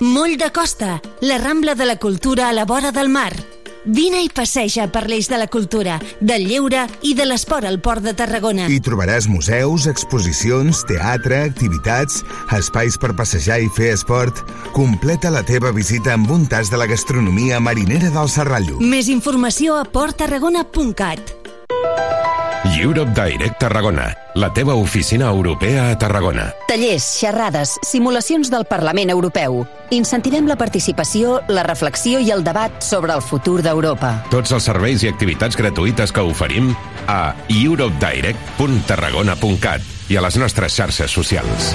Moll de Costa, la Rambla de la Cultura a la vora del mar. Vine i passeja per l'eix de la cultura, del lleure i de l'esport al Port de Tarragona. Hi trobaràs museus, exposicions, teatre, activitats, espais per passejar i fer esport. Completa la teva visita amb un tas de la gastronomia marinera del Serrallo. Més informació a porttarragona.cat. Europe Direct Tarragona, la teva oficina europea a Tarragona. Tallers, xerrades, simulacions del Parlament Europeu. Incentivem la participació, la reflexió i el debat sobre el futur d'Europa. Tots els serveis i activitats gratuïtes que oferim a europedirect.tarragona.cat i a les nostres xarxes socials.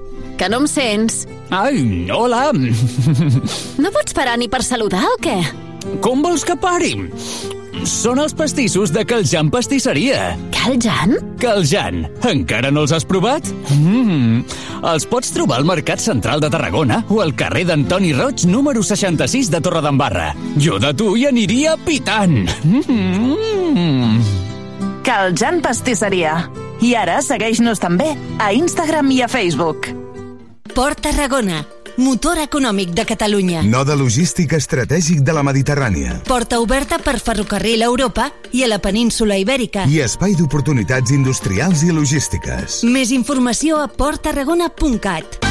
Que no em sents? Ai, hola! No pots parar ni per saludar o què? Com vols que pari? Són els pastissos de Caljan Pastisseria. Caljan? Caljan, encara no els has provat? Mm. Els pots trobar al Mercat Central de Tarragona o al carrer d'Antoni Roig, número 66 de Torredembarra. Jo de tu hi aniria pitant. Mm. Caljan Pastisseria. I ara segueix-nos també a Instagram i a Facebook. Port Tarragona. Motor econòmic de Catalunya. Node logístic estratègic de la Mediterrània. Porta oberta per ferrocarril a Europa i a la península Ibèrica. I espai d'oportunitats industrials i logístiques. Més informació a porttarragona.cat.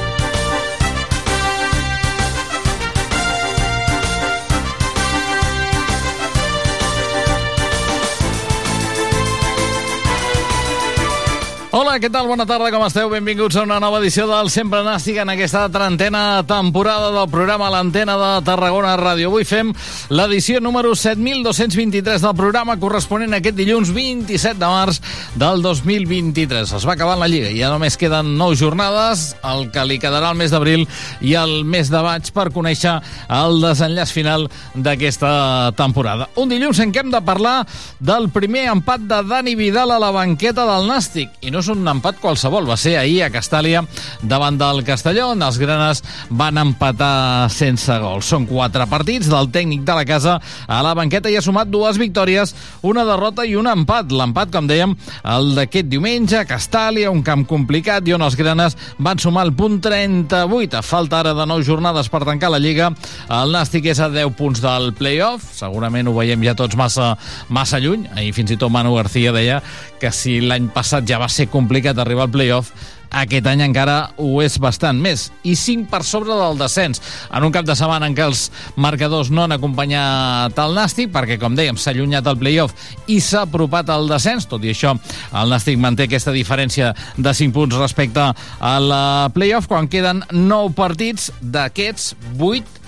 Hola, què tal? Bona tarda, com esteu? Benvinguts a una nova edició del Sempre Nàstic en aquesta trentena temporada del programa L'Antena de Tarragona Ràdio. Avui fem l'edició número 7223 del programa corresponent a aquest dilluns 27 de març del 2023. Es va acabant la Lliga i ja només queden 9 jornades, el que li quedarà el mes d'abril i el mes de maig per conèixer el desenllaç final d'aquesta temporada. Un dilluns en què hem de parlar del primer empat de Dani Vidal a la banqueta del Nàstic. I no és un empat qualsevol, va ser ahir a Castàlia davant del Castelló, on els granes van empatar sense gol. Són quatre partits del tècnic de la casa a la banqueta i ha sumat dues victòries, una derrota i un empat. L'empat, com dèiem, el d'aquest diumenge a Castàlia, un camp complicat i on els granes van sumar el punt 38. A falta ara de 9 jornades per tancar la Lliga, el Nàstic és a 10 punts del play-off. Segurament ho veiem ja tots massa, massa lluny. Ahir fins i tot Manu García deia que si l'any passat ja va ser complicat arribar al play-off, aquest any encara ho és bastant més, i 5 per sobre del descens, en un cap de setmana en què els marcadors no han acompanyat el Nàstic, perquè, com dèiem, s'ha allunyat el playoff i s'ha apropat al descens, tot i això, el Nàstic manté aquesta diferència de 5 punts respecte al playoff, quan queden 9 partits, d'aquests 8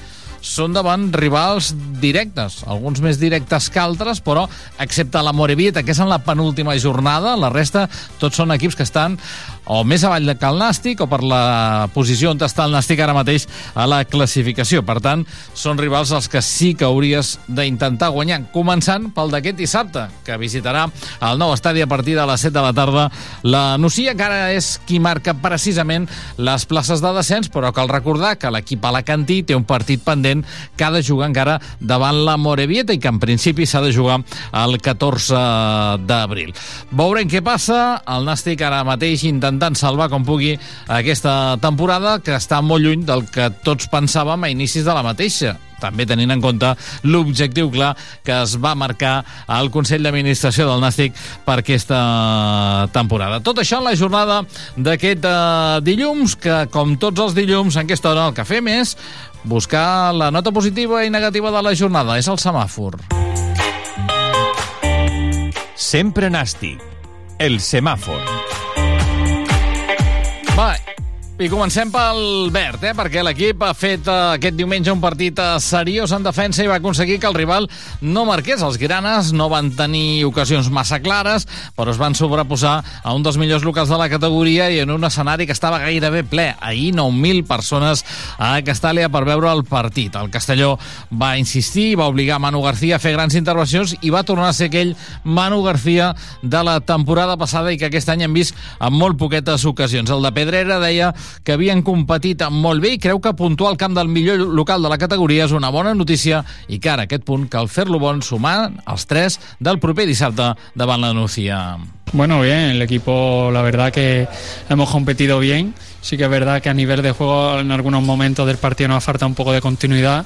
són davant rivals directes, alguns més directes que altres, però excepte la Morevieta, que és en la penúltima jornada, la resta tots són equips que estan o més avall que el Nàstic o per la posició on està el Nàstic ara mateix a la classificació. Per tant, són rivals els que sí que hauries d'intentar guanyar, començant pel d'aquest dissabte, que visitarà el nou estadi a partir de les 7 de la tarda. La Nucia, que ara és qui marca precisament les places de descens, però cal recordar que l'equip alacantí té un partit pendent calent que ha de jugar encara davant la Morevieta i que en principi s'ha de jugar el 14 d'abril. Veurem què passa. El Nàstic ara mateix intentant salvar com pugui aquesta temporada que està molt lluny del que tots pensàvem a inicis de la mateixa també tenint en compte l'objectiu clar que es va marcar al Consell d'Administració del Nàstic per aquesta temporada. Tot això en la jornada d'aquest uh, dilluns, que com tots els dilluns en aquesta hora el que fem és buscar la nota positiva i negativa de la jornada. És el semàfor. Sempre nàstic. El semàfor. I comencem pel verd, eh? perquè l'equip ha fet eh, aquest diumenge un partit eh, seriós en defensa i va aconseguir que el rival no marqués. Els granes no van tenir ocasions massa clares, però es van sobreposar a un dels millors locals de la categoria i en un escenari que estava gairebé ple. Ahir 9.000 persones a Castàlia per veure el partit. El Castelló va insistir, va obligar Manu García a fer grans intervencions i va tornar a ser aquell Manu García de la temporada passada i que aquest any hem vist en molt poquetes ocasions. El de Pedrera deia que havien competit molt bé i creu que puntuar el camp del millor local de la categoria és una bona notícia i que ara aquest punt cal fer-lo bon sumant els tres del proper dissabte davant la Nucía. Bueno, bien, el equipo la verdad que hemos competido bien. Sí que es verdad que a nivel de juego en algunos momentos del partido nos falta un poco de continuidad.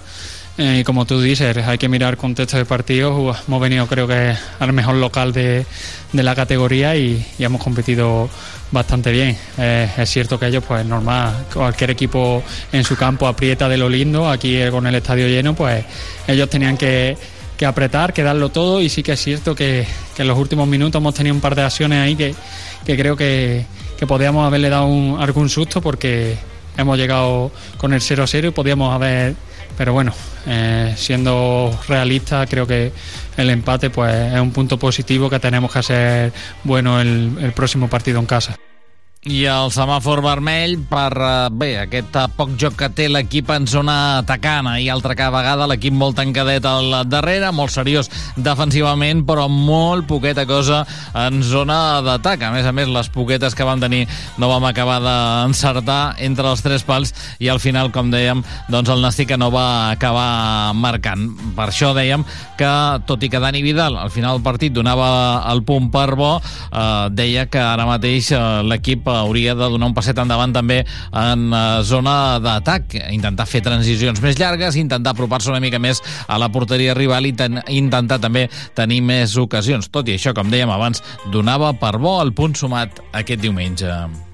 Eh, como tú dices, hay que mirar contexto de partido. Hemos venido, creo que, al mejor local de, de la categoría y, y, hemos competido bastante bien. Eh, es cierto que ellos, pues normal, cualquier equipo en su campo aprieta de lo lindo. Aquí eh, con el estadio lleno, pues ellos tenían que, que apretar, que darlo todo. Y sí que es cierto que, que, en los últimos minutos hemos tenido un par de acciones ahí que, que creo que, que podíamos haberle dado un, algún susto porque hemos llegado con el 0-0 y podíamos haber pero bueno, eh, siendo realista, creo que el empate pues es un punto positivo que tenemos que hacer bueno el, el próximo partido en casa. I el semàfor vermell per, bé, aquest poc joc que té l'equip en zona atacana i altra cada vegada l'equip molt tancadet al darrere, molt seriós defensivament, però molt poqueta cosa en zona d'atac. A més a més, les poquetes que vam tenir no vam acabar d'encertar entre els tres pals i al final, com dèiem, doncs el Nàstic no va acabar marcant. Per això dèiem que, tot i que Dani Vidal al final del partit donava el punt per bo, eh, deia que ara mateix eh, l'equip hauria de donar un passet endavant també en eh, zona d'atac, intentar fer transicions més llargues, intentar apropar-se una mica més a la porteria rival i ten, intentar també tenir més ocasions. Tot i això, com dèiem abans, donava per bo el punt sumat aquest diumenge.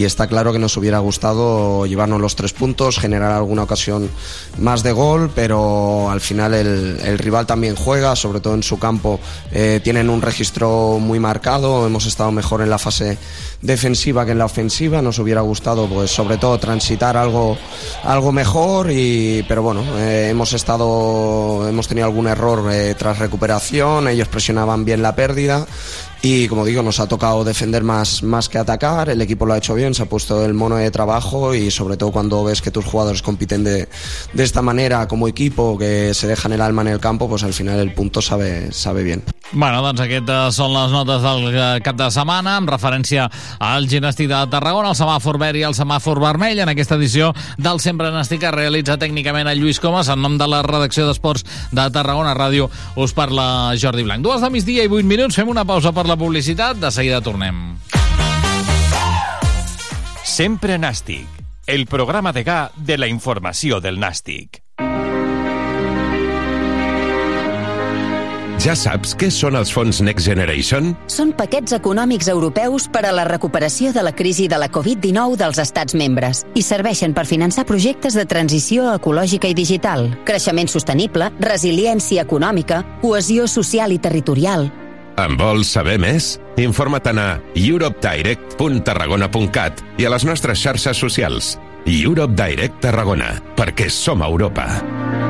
Y está claro que nos hubiera gustado llevarnos los tres puntos, generar alguna ocasión más de gol, pero al final el, el rival también juega, sobre todo en su campo eh, tienen un registro muy marcado, hemos estado mejor en la fase defensiva que en la ofensiva, nos hubiera gustado pues sobre todo transitar algo, algo mejor, y, pero bueno, eh, hemos estado, hemos tenido algún error eh, tras recuperación, ellos presionaban bien la pérdida y como digo, nos ha tocado defender más, más que atacar, el equipo lo ha hecho bien, se ha puesto el mono de trabajo y sobre todo cuando ves que tus jugadores compiten de, de esta manera como equipo, que se dejan el alma en el campo, pues al final el punto sabe, sabe bien. Bueno, doncs aquestes són les notes del cap de setmana amb referència al gimnàstic de Tarragona, el semàfor verd i el semàfor vermell en aquesta edició del Sempre Nàstic que realitza tècnicament el Lluís Comas en nom de la redacció d'Esports de Tarragona Ràdio us parla Jordi Blanc. Dues de migdia i vuit minuts, fem una pausa per la publicitat, de seguida tornem. Sempre Nàstic, el programa de GA de la informació del Nàstic. Ja saps què són els fons Next Generation? Són paquets econòmics europeus per a la recuperació de la crisi de la Covid-19 dels estats membres i serveixen per finançar projectes de transició ecològica i digital, creixement sostenible, resiliència econòmica, cohesió social i territorial, en vols saber més? Informa't a europedirect.tarragona.cat i a les nostres xarxes socials. Europe Direct Tarragona, perquè som Europa.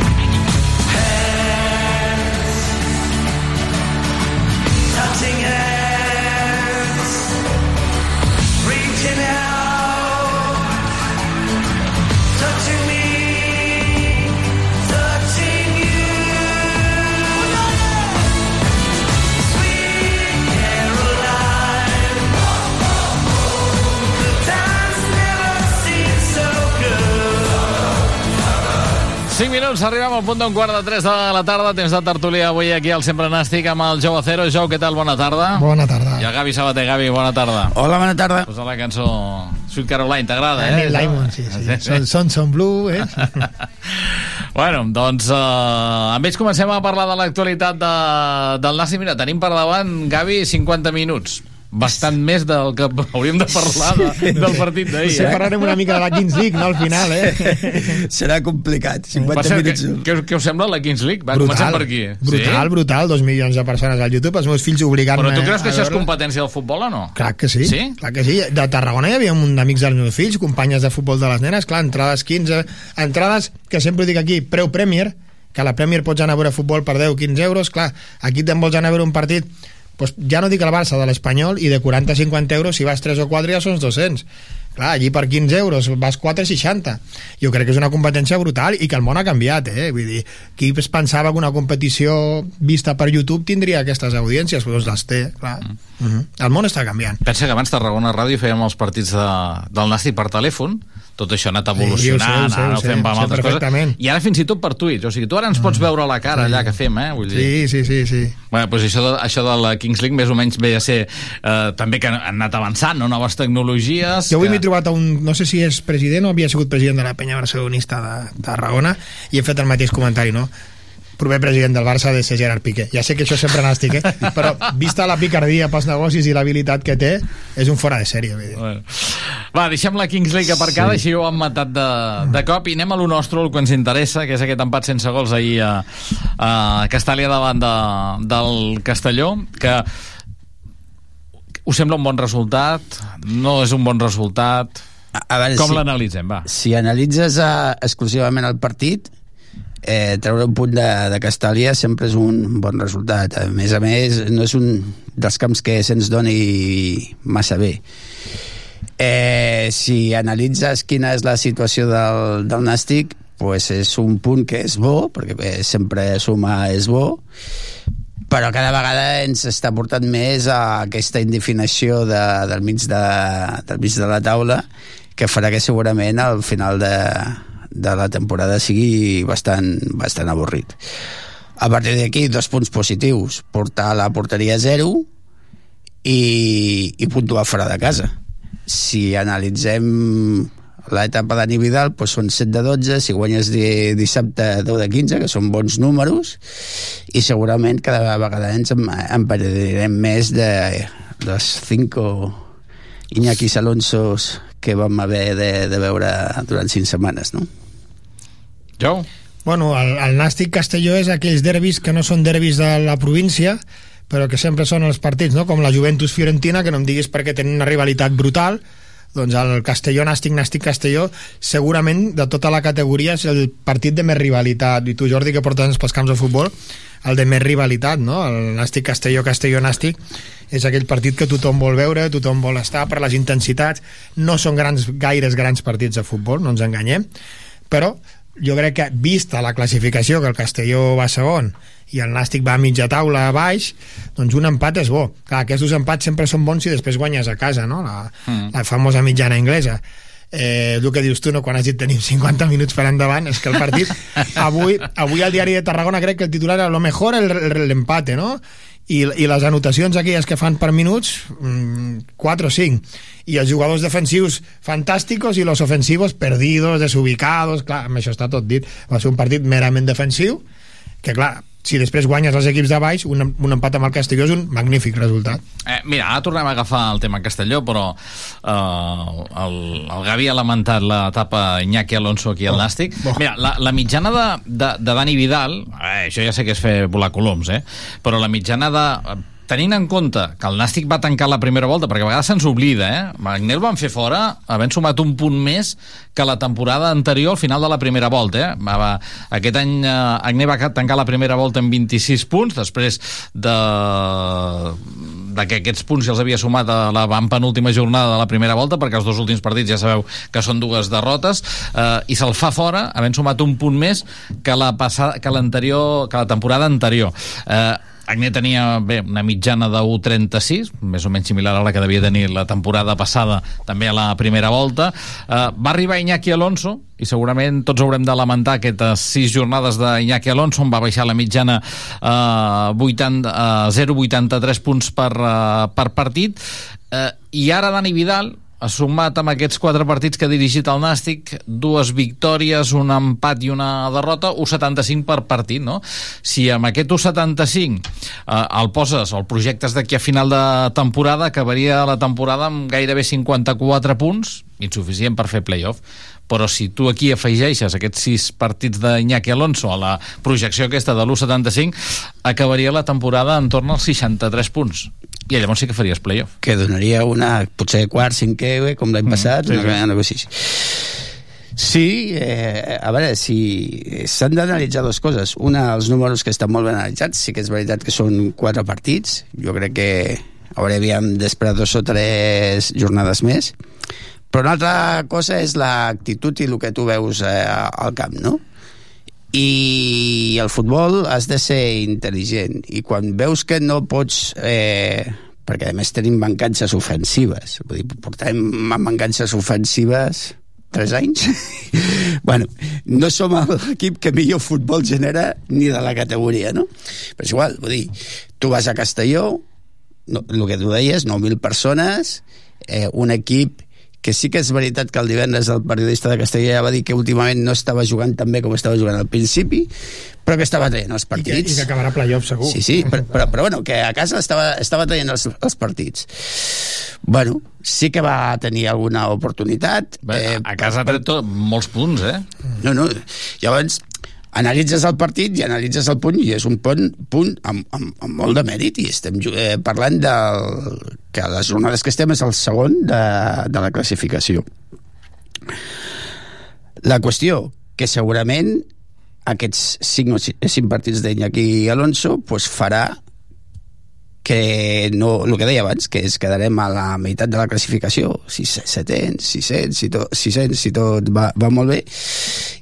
5 minuts, arribem al punt d'un quart de 3 de la tarda. Temps de tertúlia avui aquí al Sempre Nàstic amb el Jou Acero. Jou, què tal? Bona tarda. Bona tarda. I el Gavi Sabater. Gavi, bona tarda. Hola, bona tarda. Posa la cançó Sweet Caroline, t'agrada, eh? Neil Diamond, sí, sí. Son, son, son blue, eh? bueno, doncs uh, amb ells comencem a parlar de l'actualitat de, del Nàstic. Mira, tenim per davant, Gavi, 50 minuts bastant més del que hauríem de parlar de, del partit d'ahir. Sí, eh? parlarem una mica de la Kings League, no, al final, eh? Serà complicat, 50 Va ser, minuts. Què, què, us sembla la Kings League? Va, brutal, comencem per aquí. Brutal, sí? brutal, dos milions de persones al YouTube, els meus fills obligant-me... Però tu creus que això és competència del futbol o no? Clar que sí, Sí? clar que sí. De Tarragona hi havia un d'amics dels meus fills, companyes de futbol de les nenes, clar, entrades 15, entrades que sempre ho dic aquí, preu Premier, que a la Premier pots anar a veure futbol per 10-15 euros, clar, aquí te'n vols anar a veure un partit pues ja no dic el Barça, de l'Espanyol, i de 40-50 euros, si vas 3 o 4 ja són 200. Clar, allí per 15 euros vas 4,60. Jo crec que és una competència brutal i que el món ha canviat, eh? Vull dir, qui es pensava que una competició vista per YouTube tindria aquestes audiències? Doncs les té, clar. Mm. Mm -hmm. El món està canviant. Pensa que abans Tarragona Ràdio fèiem els partits de, del Nàstic per telèfon, tot això ha anat Sí, evolucionant, ho sé, ara ho fem amb altres coses, i ara fins i tot per Twitch, o sigui, tu ara ens pots veure la cara allà que fem, eh? Vull dir. Sí, sí, sí, sí. Bueno, doncs això de, això de la Kings League més o menys ve a ser eh, també que han anat avançant, no? noves tecnologies... Jo avui que... m'he trobat a un, no sé si és president o havia sigut president de la penya barcelonista de Tarragona i he fet el mateix comentari, no? Proper president del Barça ha de ser Gerard Piqué. Ja sé que això sempre nàstic, eh? però vista la picardia pels negocis i l'habilitat que té, és un fora de sèrie. Bueno. Va, deixem la Kings League aparcada, sí. així ho han matat de, de cop, i anem a lo nostre, el que ens interessa, que és aquest empat sense gols ahir a, a Castàlia davant de, del Castelló, que us sembla un bon resultat? No és un bon resultat? A, a veure, Com si, l'analitzem, va? Si analitzes uh, exclusivament el partit, eh, treure un punt de, de Castàlia sempre és un bon resultat. A més a més, no és un dels camps que se'ns doni massa bé. Eh, si analitzes quina és la situació del, del Nàstic, pues és un punt que és bo, perquè sempre sumar és bo, però cada vegada ens està portant més a aquesta indefinició de, del, mig de, del mig de la taula que farà que segurament al final de, de la temporada sigui bastant, bastant avorrit. A partir d'aquí, dos punts positius. Portar la porteria a zero i, i puntuar fora de casa. Si analitzem l'etapa d'Ani Vidal doncs són 7 de 12, si guanyes di, dissabte 10 de 15, que són bons números, i segurament cada vegada ens em- emparedirem més de dels 5 Iñaki Alonsos que vam haver de, de veure durant 5 setmanes, no? Jo? Bueno, el, el Nàstic Castelló és aquells derbis que no són derbis de la província, però que sempre són els partits, no? com la Juventus Fiorentina, que no em diguis perquè tenen una rivalitat brutal, doncs el Castelló, Nàstic, Nàstic, Castelló, segurament de tota la categoria és el partit de més rivalitat. I tu, Jordi, que portes pels camps de futbol, el de més rivalitat, no? El Nàstic, Castelló, Castelló, Nàstic, és aquell partit que tothom vol veure, tothom vol estar per les intensitats. No són grans, gaires grans partits de futbol, no ens enganyem, però jo crec que vista la classificació que el Castelló va segon i el Nàstic va a mitja taula a baix doncs un empat és bo clar, aquests dos empats sempre són bons si després guanyes a casa no? la, mm. la famosa mitjana inglesa eh, el que dius tu, no? quan has dit tenim 50 minuts per endavant, és que el partit avui, avui al diari de Tarragona crec que el titular era lo mejor el- el- l'empate no? I, i les anotacions aquelles que fan per minuts mm, 4 o 5 i els jugadors defensius fantàsticos i los ofensivos perdidos, desubicados clar, amb això està tot dit, va ser un partit merament defensiu que clar, si després guanyes els equips de baix, un, un empat amb el Castelló és un magnífic resultat. Eh, mira, ara tornem a agafar el tema Castelló, però eh, el, el Gavi ha lamentat l'etapa Iñaki Alonso aquí al Nàstic. Mira, la, la mitjana de, de, de Dani Vidal, eh, això ja sé que és fer volar coloms, eh, però la mitjana de tenint en compte que el Nàstic va tancar la primera volta, perquè a vegades se'ns oblida, eh? Magner el van fer fora havent sumat un punt més que la temporada anterior al final de la primera volta, eh? Va, aquest any eh, va tancar la primera volta amb 26 punts, després de de que aquests punts ja els havia sumat a la penúltima jornada de la primera volta, perquè els dos últims partits ja sabeu que són dues derrotes, eh, i se'l fa fora, havent sumat un punt més que la passada, que l'anterior, que la temporada anterior. Eh, Agné tenia bé, una mitjana de 1,36, més o menys similar a la que devia tenir la temporada passada, també a la primera volta. Uh, va arribar Iñaki Alonso, i segurament tots haurem de lamentar aquestes sis jornades d'Iñaki Alonso, on va baixar la mitjana uh, 80, uh, 0,83 punts per, uh, per partit. Uh, I ara Dani Vidal, sumat amb aquests quatre partits que ha dirigit el Nàstic dues victòries, un empat i una derrota, 1,75 per partit, no? Si amb aquest 1,75 eh, el poses, el projectes d'aquí a final de temporada, acabaria la temporada amb gairebé 54 punts, insuficient per fer playoff, però si tu aquí afegeixes aquests sis partits d'Iñaki Alonso a la projecció aquesta de l'1,75, acabaria la temporada en torn als 63 punts i llavors sí que faries playoff. Que donaria una, potser quart, cinquè, com l'any mm, passat, sí, una, una cosa així. Sí, eh, a veure, si s'han d'analitzar dues coses. Una, els números que estan molt ben analitzats, sí que és veritat que són quatre partits, jo crec que hauríem d'esperar dos o tres jornades més, però una altra cosa és l'actitud i el que tu veus eh, al camp, no? I el futbol has de ser intel·ligent. I quan veus que no pots eh, perquè a més tenim mancances ofensives. Vull dir, portem mancances ofensives 3 anys? Bueno, no som l'equip que millor futbol genera ni de la categoria no? però és igual, vull dir tu vas a Castelló no, el que tu deies, 9.000 persones eh, un equip que sí que és veritat que el divendres el periodista de Castellà ja va dir que últimament no estava jugant tan bé com estava jugant al principi, però que estava traient els partits. I que, i que acabarà playoff, segur. Sí, sí, però, però, però bueno, que a casa estava, estava traient els, els partits. Bueno, sí que va tenir alguna oportunitat. Bé, eh, a casa ha tret molts punts, eh? No, no, llavors analitzes el partit i analitzes el punt i és un punt, punt amb, amb, amb molt de mèrit i estem eh, parlant del, que les jornades que estem és el segon de, de la classificació. La qüestió que segurament aquests cinc, cinc partits d'Iñaki Alonso pues, farà que no, el que deia abans, que es quedarem a la meitat de la classificació, 700, 600, si tot, 600, si tot va, va molt bé,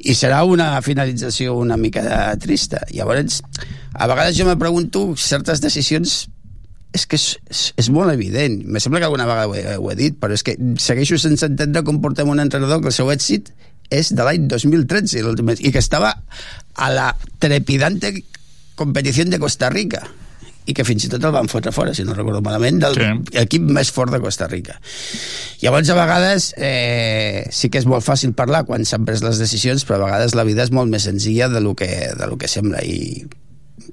i serà una finalització una mica trista. Llavors, a vegades jo me pregunto, certes decisions és que és, és, és molt evident. Me sembla que alguna vegada ho he, ho he dit, però és que segueixo sense entendre com portem un entrenador que el seu èxit és de l'any 2013 i que estava a la trepidante competició de Costa Rica i que fins i tot el van fotre fora, si no recordo malament, del sí. equip més fort de Costa Rica. Llavors, a vegades, eh, sí que és molt fàcil parlar quan s'han pres les decisions, però a vegades la vida és molt més senzilla de lo que, de lo que sembla. I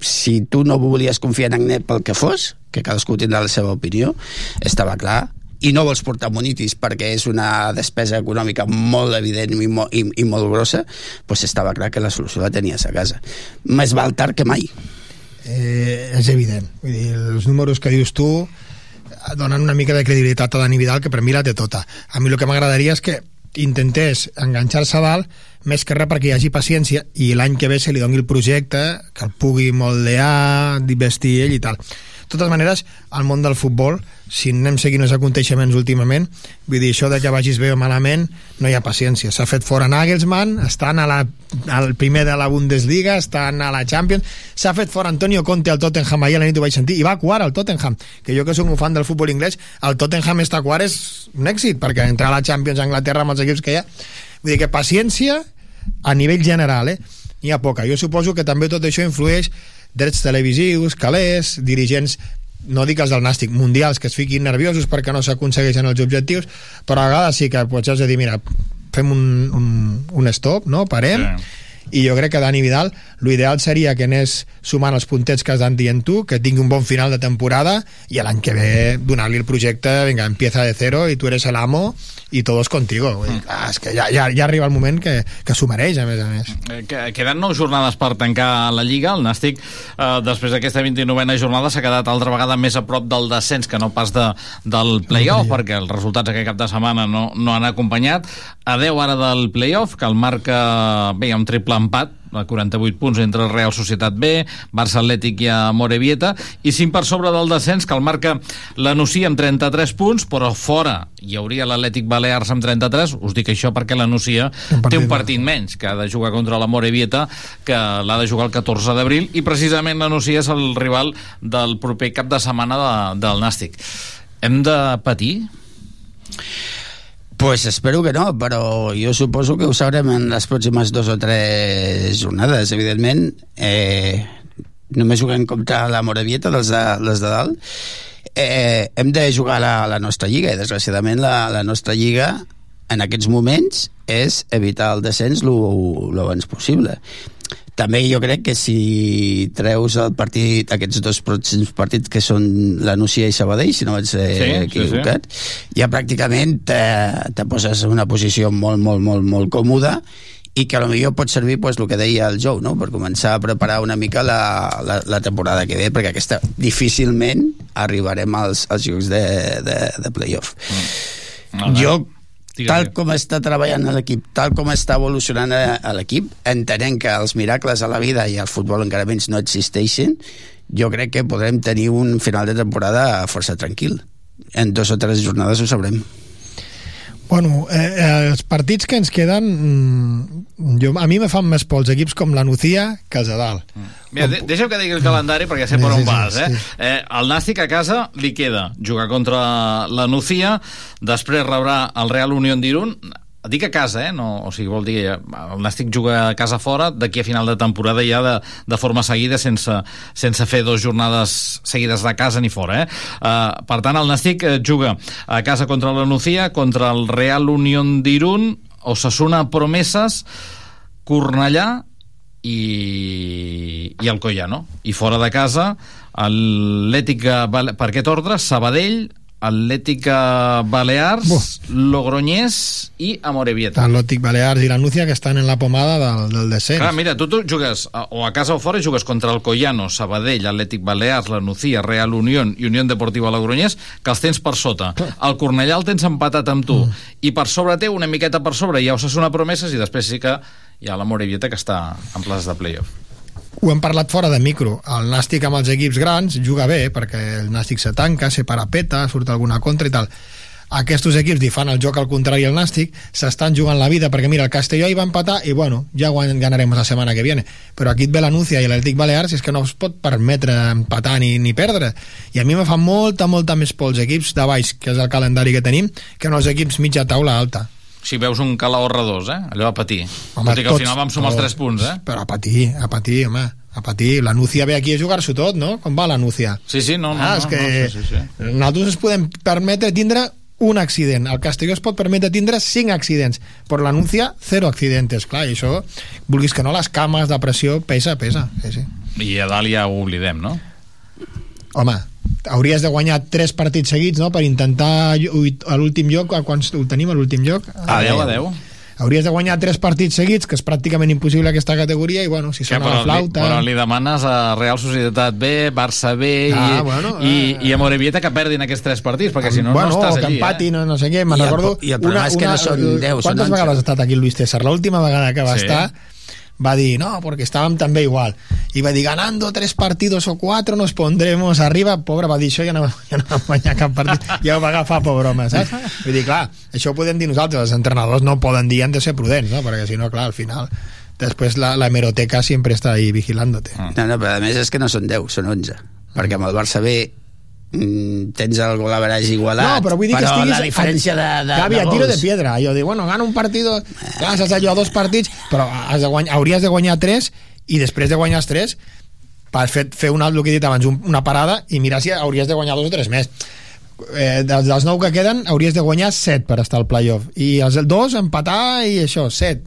si tu no volies confiar en Agnet pel que fos, que cadascú tindrà la seva opinió, estava clar i no vols portar monitis perquè és una despesa econòmica molt evident i, molt, i, i molt grossa, doncs estava clar que la solució la tenies a casa. Més val tard que mai eh, és evident. Vull dir, els números que dius tu donen una mica de credibilitat a Dani Vidal, que per mi la té tota. A mi el que m'agradaria és que intentés enganxar-se a dalt més que res perquè hi hagi paciència i l'any que ve se li doni el projecte que el pugui moldear, vestir ell i tal de totes maneres, al món del futbol, si anem seguint els aconteixements últimament, vull dir, això de que vagis bé o malament, no hi ha paciència. S'ha fet fora Nagelsmann, estan a la, al primer de la Bundesliga, estan a la Champions, s'ha fet fora Antonio Conte al Tottenham, ahir a la nit ho vaig sentir, i va a quart al Tottenham, que jo que soc un fan del futbol anglès, el Tottenham està a quart és un èxit, perquè entrar a la Champions a Anglaterra amb els equips que hi ha... Vull dir que paciència a nivell general, eh? N'hi ha poca. Jo suposo que també tot això influeix drets televisius, calés, dirigents no dic els del Nàstic, mundials que es fiquin nerviosos perquè no s'aconsegueixen els objectius però a vegades sí que pots has de dir mira, fem un, un, un stop no? parem sí i jo crec que Dani Vidal l'ideal seria que anés sumant els puntets que has anat dient tu, que tingui un bon final de temporada i l'any que ve donar-li el projecte, vinga, empieza de cero i tu eres el amo i todos contigo. Dir, clar, és que ja, ja, ja arriba el moment que, que s'ho mereix a més a més. Eh, Queden nou jornades per tancar la Lliga. El Nàstic eh, després d'aquesta 29a jornada s'ha quedat altra vegada més a prop del descens que no pas de, del playoff perquè els resultats aquest cap de setmana no, no han acompanyat. A 10 ara del playoff que el marca bé, un triple empat a 48 punts entre el Real Societat B, Barça Atlètic i Morevieta, i 5 per sobre del descens, que el marca la Nucia amb 33 punts, però fora hi hauria l'Atlètic Balears amb 33, us dic això perquè la Nucia té un partit menys, que ha de jugar contra la Morevieta, que l'ha de jugar el 14 d'abril, i precisament la Nucia és el rival del proper cap de setmana de, del Nàstic. Hem de patir? Pues espero que no, però jo suposo que ho sabrem en les pròximes dos o tres jornades. Evidentment, eh, només juguem contra la Moravieta, dels de, les de dalt. Eh, hem de jugar la, la nostra lliga, i desgraciadament la, la nostra lliga en aquests moments és evitar el descens el abans possible també jo crec que si treus el partit, aquests dos pròxims partits que són la Nucia i Sabadell, si no vaig ser sí, equivocat, sí, sí. ja pràcticament te, te poses en una posició molt, molt, molt, molt còmoda i que potser pot servir pues, el que deia el Jou, no? per començar a preparar una mica la, la, la temporada que ve, perquè aquesta difícilment arribarem als, als jocs de, de, de playoff. Mm. Jo tal com està treballant l'equip, tal com està evolucionant l'equip, entenent que els miracles a la vida i al futbol encara menys no existeixen, jo crec que podrem tenir un final de temporada força tranquil. En dos o tres jornades ho sabrem. Bueno, eh, eh, els partits que ens queden mm, jo, a mi me fan més por els equips com la Nucía que els de dalt mm. Mira, de deixa'm que digui el calendari perquè sé per on vas eh? eh? el Nàstic a casa li queda jugar contra la Nucía després rebrà el Real Unión d'Irun dic a casa, eh? No, o sigui, vol dir el Nàstic juga a casa fora d'aquí a final de temporada ja de, de forma seguida sense, sense fer dues jornades seguides de casa ni fora, eh? Uh, per tant, el Nàstic eh, juga a casa contra la Nucía, contra el Real Unión d'Irun, Osasuna Promeses, Cornellà i, i el Collano. I fora de casa, l'Ètic per aquest ordre, Sabadell, Atlètica Balears, Buf. Logroñés i Amorebieta. Atlètic Balears i la Núcia que estan en la pomada del, del descens. Clar, mira, tu, tu jugues a, o a casa o fora jugues contra el Collano, Sabadell, Atlètic Balears, la Nucia, Real Unión i Unió Deportiva Logroñés, que els tens per sota. Clar. El Cornellà el tens empatat amb tu. Mm. I per sobre té una miqueta per sobre, ja us una promeses i després sí que hi ha la Morevieta que està en places de playoff ho hem parlat fora de micro. El Nàstic amb els equips grans juga bé, perquè el Nàstic se tanca, se parapeta, surt alguna contra i tal. Aquests equips li fan el joc al contrari al Nàstic, s'estan jugant la vida, perquè mira, el Castelló hi va empatar i bueno, ja ganarem la setmana que viene. Però aquí et ve l'Anúncia i l'Atlètic Balears és que no es pot permetre empatar ni, ni perdre. I a mi me fa molta, molta més por els equips de baix, que és el calendari que tenim, que no els equips mitja taula alta si veus un Calahorra 2, eh? Allò a patir. Home, Tot i que al final vam sumar els 3 punts, eh? Però a patir, a patir, home a patir. La Núcia ve aquí a jugar-s'ho tot, no? Com va la Núcia? Sí, sí, no, no. Ah, no, és que no, sí, sí, sí. nosaltres ens podem permetre tindre un accident. El Castelló es pot permetre tindre 5 accidents, però la Núcia, 0 accidents. Clar, i això, vulguis que no, les cames de pressió pesa, pesa. Sí, sí. I a dalt ja ho oblidem, no? Home, hauries de guanyar tres partits seguits no? per intentar a l'últim lloc a quants ho tenim a l'últim lloc? A 10 a 10 hauries de guanyar tres partits seguits, que és pràcticament impossible aquesta categoria, i bueno, si sona ja, la flauta... Li, però li demanes a Real Societat B, Barça B ah, i, bueno, i, eh, i a Morevieta que perdin aquests tres partits, perquè si no, bueno, no estàs allí. que empatin, eh? no, no sé què, me'n recordo... I el problema una, és que no són 10, Quantes són vegades ha estat aquí el Luis César? L'última vegada que va sí. estar va dir, no, porque estábamos també igual. I va dir, ganando tres partidos o cuatro nos pondremos arriba. Pobre, va dir, això ja no, ja no va guanyar cap partit. Ja ho va agafar por broma, saps? Vull dir, clar, això ho podem dir nosaltres, els entrenadors no poden dir, han de ser prudents, no? Perquè si no, clar, al final després la, la hemeroteca sempre està ahí vigilándote. No, no, però a més és que no són 10, són 11. Perquè amb el Barça B tens el gol average igualat no, però, vull dir però que estiguis la diferència de, de, Gavi, de tiro de piedra jo dic, bueno, gana un partit has allò a dos partits però has de guanyar, hauries de guanyar tres i després de guanyar els tres per fer, fer un, el que he dit abans, un, una parada i mirar si hauries de guanyar dos o tres més eh, dels, dels nou que queden hauries de guanyar set per estar al playoff i els dos empatar i això, set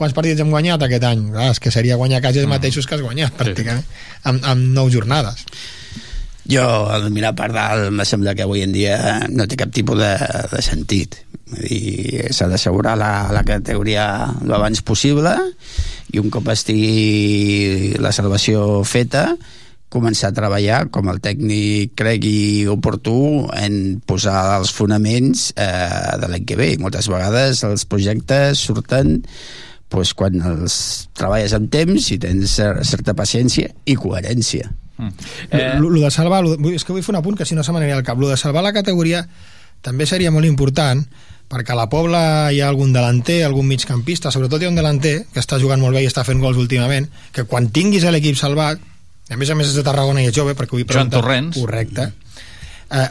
quants partits hem guanyat aquest any? Clar, és que seria guanyar quasi els mm. mateixos que has guanyat, pràcticament, amb, amb nou jornades. Jo, al mirar per dalt, em sembla que avui en dia no té cap tipus de, de sentit. S'ha d'assegurar la, la categoria l'abans possible i un cop estigui la salvació feta, començar a treballar com el tècnic cregui oportú en posar els fonaments eh, de l'any que ve. Moltes vegades els projectes surten pues, quan els treballes amb temps i tens cer- certa paciència i coherència. Eh... Lo, lo de salvar, lo, és que vull fer un apunt que si no se m'aniria al cap. Lo de salvar la categoria també seria molt important perquè a la Pobla hi ha algun delanter, algun migcampista, sobretot hi ha un delanter que està jugant molt bé i està fent gols últimament, que quan tinguis l'equip salvat, a més a més és de Tarragona i és jove, perquè vull Joan preguntar... Torrents. Correcte. Eh,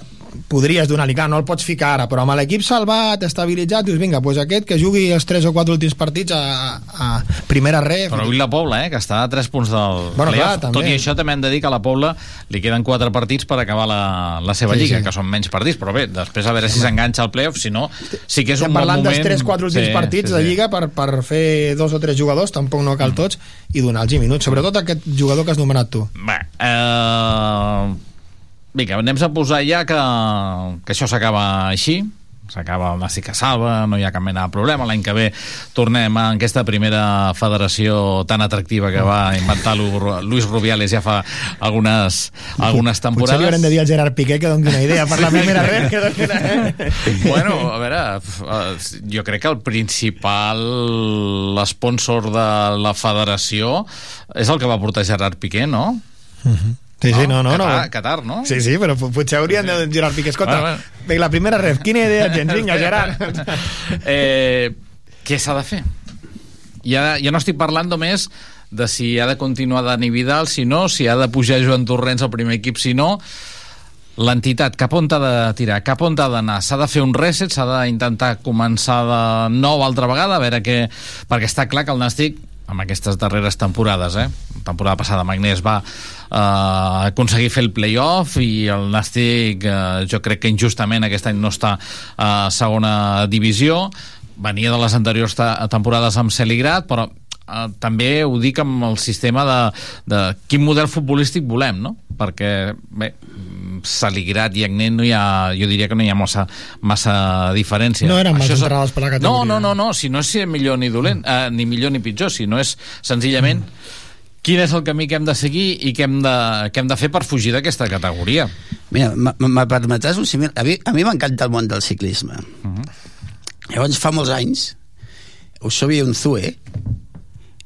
podries donar-li, clar, no el pots ficar ara, però amb l'equip salvat, estabilitzat, dius, vinga, doncs aquest que jugui els 3 o 4 últims partits a, a primera ref. Però avui la Pobla, eh, que està a 3 punts del Bueno, clar, també. Tot i això també hem de dir que a la Pobla li queden 4 partits per acabar la, la seva Sí, lliga, sí. que són menys partits, però bé, després a veure si s'enganxa al playoff, si no, sí que és Estem un bon parlant moment... dels 3-4 últims Sí, partits sí, de sí. Lliga per, per fer dos o tres jugadors, tampoc no cal tots, i donar-los minuts. Sobretot aquest jugador que has nomenat tu. Bé, eh... Vinga, anem a posar ja que, que això s'acaba així. S'acaba el Nàstic que salva, no hi ha cap mena de problema. L'any que ve tornem a aquesta primera federació tan atractiva que va inventar Lu- Luis Rubiales ja fa algunes, algunes Potser li temporades. haurem de dir al Gerard Piqué que doni una idea per la primera red. Que doni una... bueno, a veure, eh, jo crec que el principal sponsor de la federació és el que va portar Gerard Piqué, no? Sí, sí, no, no, no. Qatar, Qatar, no? Sí, sí, però po- potser haurien de dir Gerard Piqué. Escolta, Bueno, vinga, la primera ref, quina idea tens? Vinga, Gerard. eh, què s'ha de fer? Ja, ja no estic parlant només de si ha de continuar Dani Vidal, si no, si ha de pujar Joan Torrents al primer equip, si no, l'entitat, cap on t'ha de tirar, cap on t'ha d'anar? S'ha de fer un reset, s'ha d'intentar començar de nou altra vegada, a veure què... Perquè està clar que el Nàstic, amb aquestes darreres temporades, eh? temporada passada Magnés va eh, aconseguir fer el playoff i el Nàstic eh, jo crec que injustament aquest any no està a segona divisió venia de les anteriors temporades amb Celigrat però eh, també ho dic amb el sistema de, de quin model futbolístic volem, no? Perquè, bé, Saligrat i Agnet no hi ha, jo diria que no hi ha massa, massa diferència. No eren mals Això és- entrades per la No, categoria. no, no, no, si no és ser millor ni dolent, eh, ni millor ni pitjor, si no és senzillament quin és el camí que hem de seguir i què hem de, què hem de fer per fugir d'aquesta categoria. Mira, me permetràs un símil? A mi, a mi m'encanta el món del ciclisme. Llavors, fa molts anys, Eusebio Unzue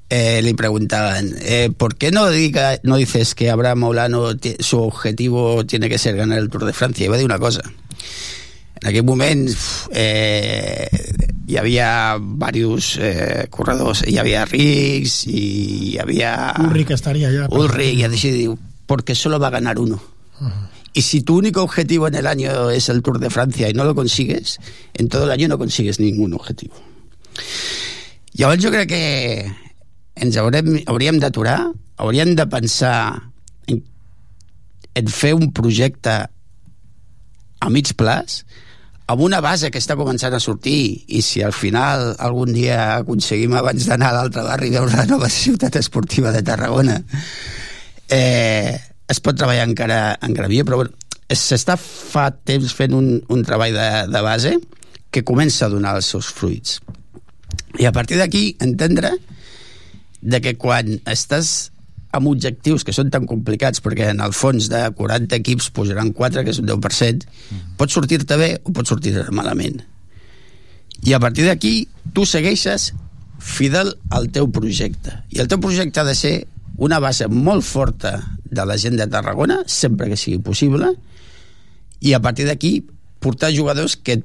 eh, le preguntaban, eh, ¿por qué no, diga, no dices que Abraham Maulano su objetivo tiene que ser ganar el Tour de Francia? I va dir una cosa. En aquell moment eh, hi havia diversos eh, corredors, hi havia Riggs i hi havia... Ulrich estaria allà. Ulrich, y así porque solo va a ganar uno. Y si tu único objetivo en el año es el Tour de Francia y no lo consigues, en todo el año no consigues ningún objetivo. Llavors jo crec que ens haurem, hauríem d'aturar, hauríem de pensar en, en fer un projecte a mig plaç, amb una base que està començant a sortir i si al final algun dia aconseguim abans d'anar a l'altre barri veure la nova ciutat esportiva de Tarragona eh, es pot treballar encara, encara millor. Però s'està fa temps fent un, un treball de, de base que comença a donar els seus fruits. I a partir d'aquí entendre de que quan estàs amb objectius que són tan complicats perquè en el fons de 40 equips posaran 4, que és un 10%, pot sortir-te bé o pot sortir-te malament. I a partir d'aquí tu segueixes fidel al teu projecte. I el teu projecte ha de ser una base molt forta de la gent de Tarragona, sempre que sigui possible, i a partir d'aquí portar jugadors que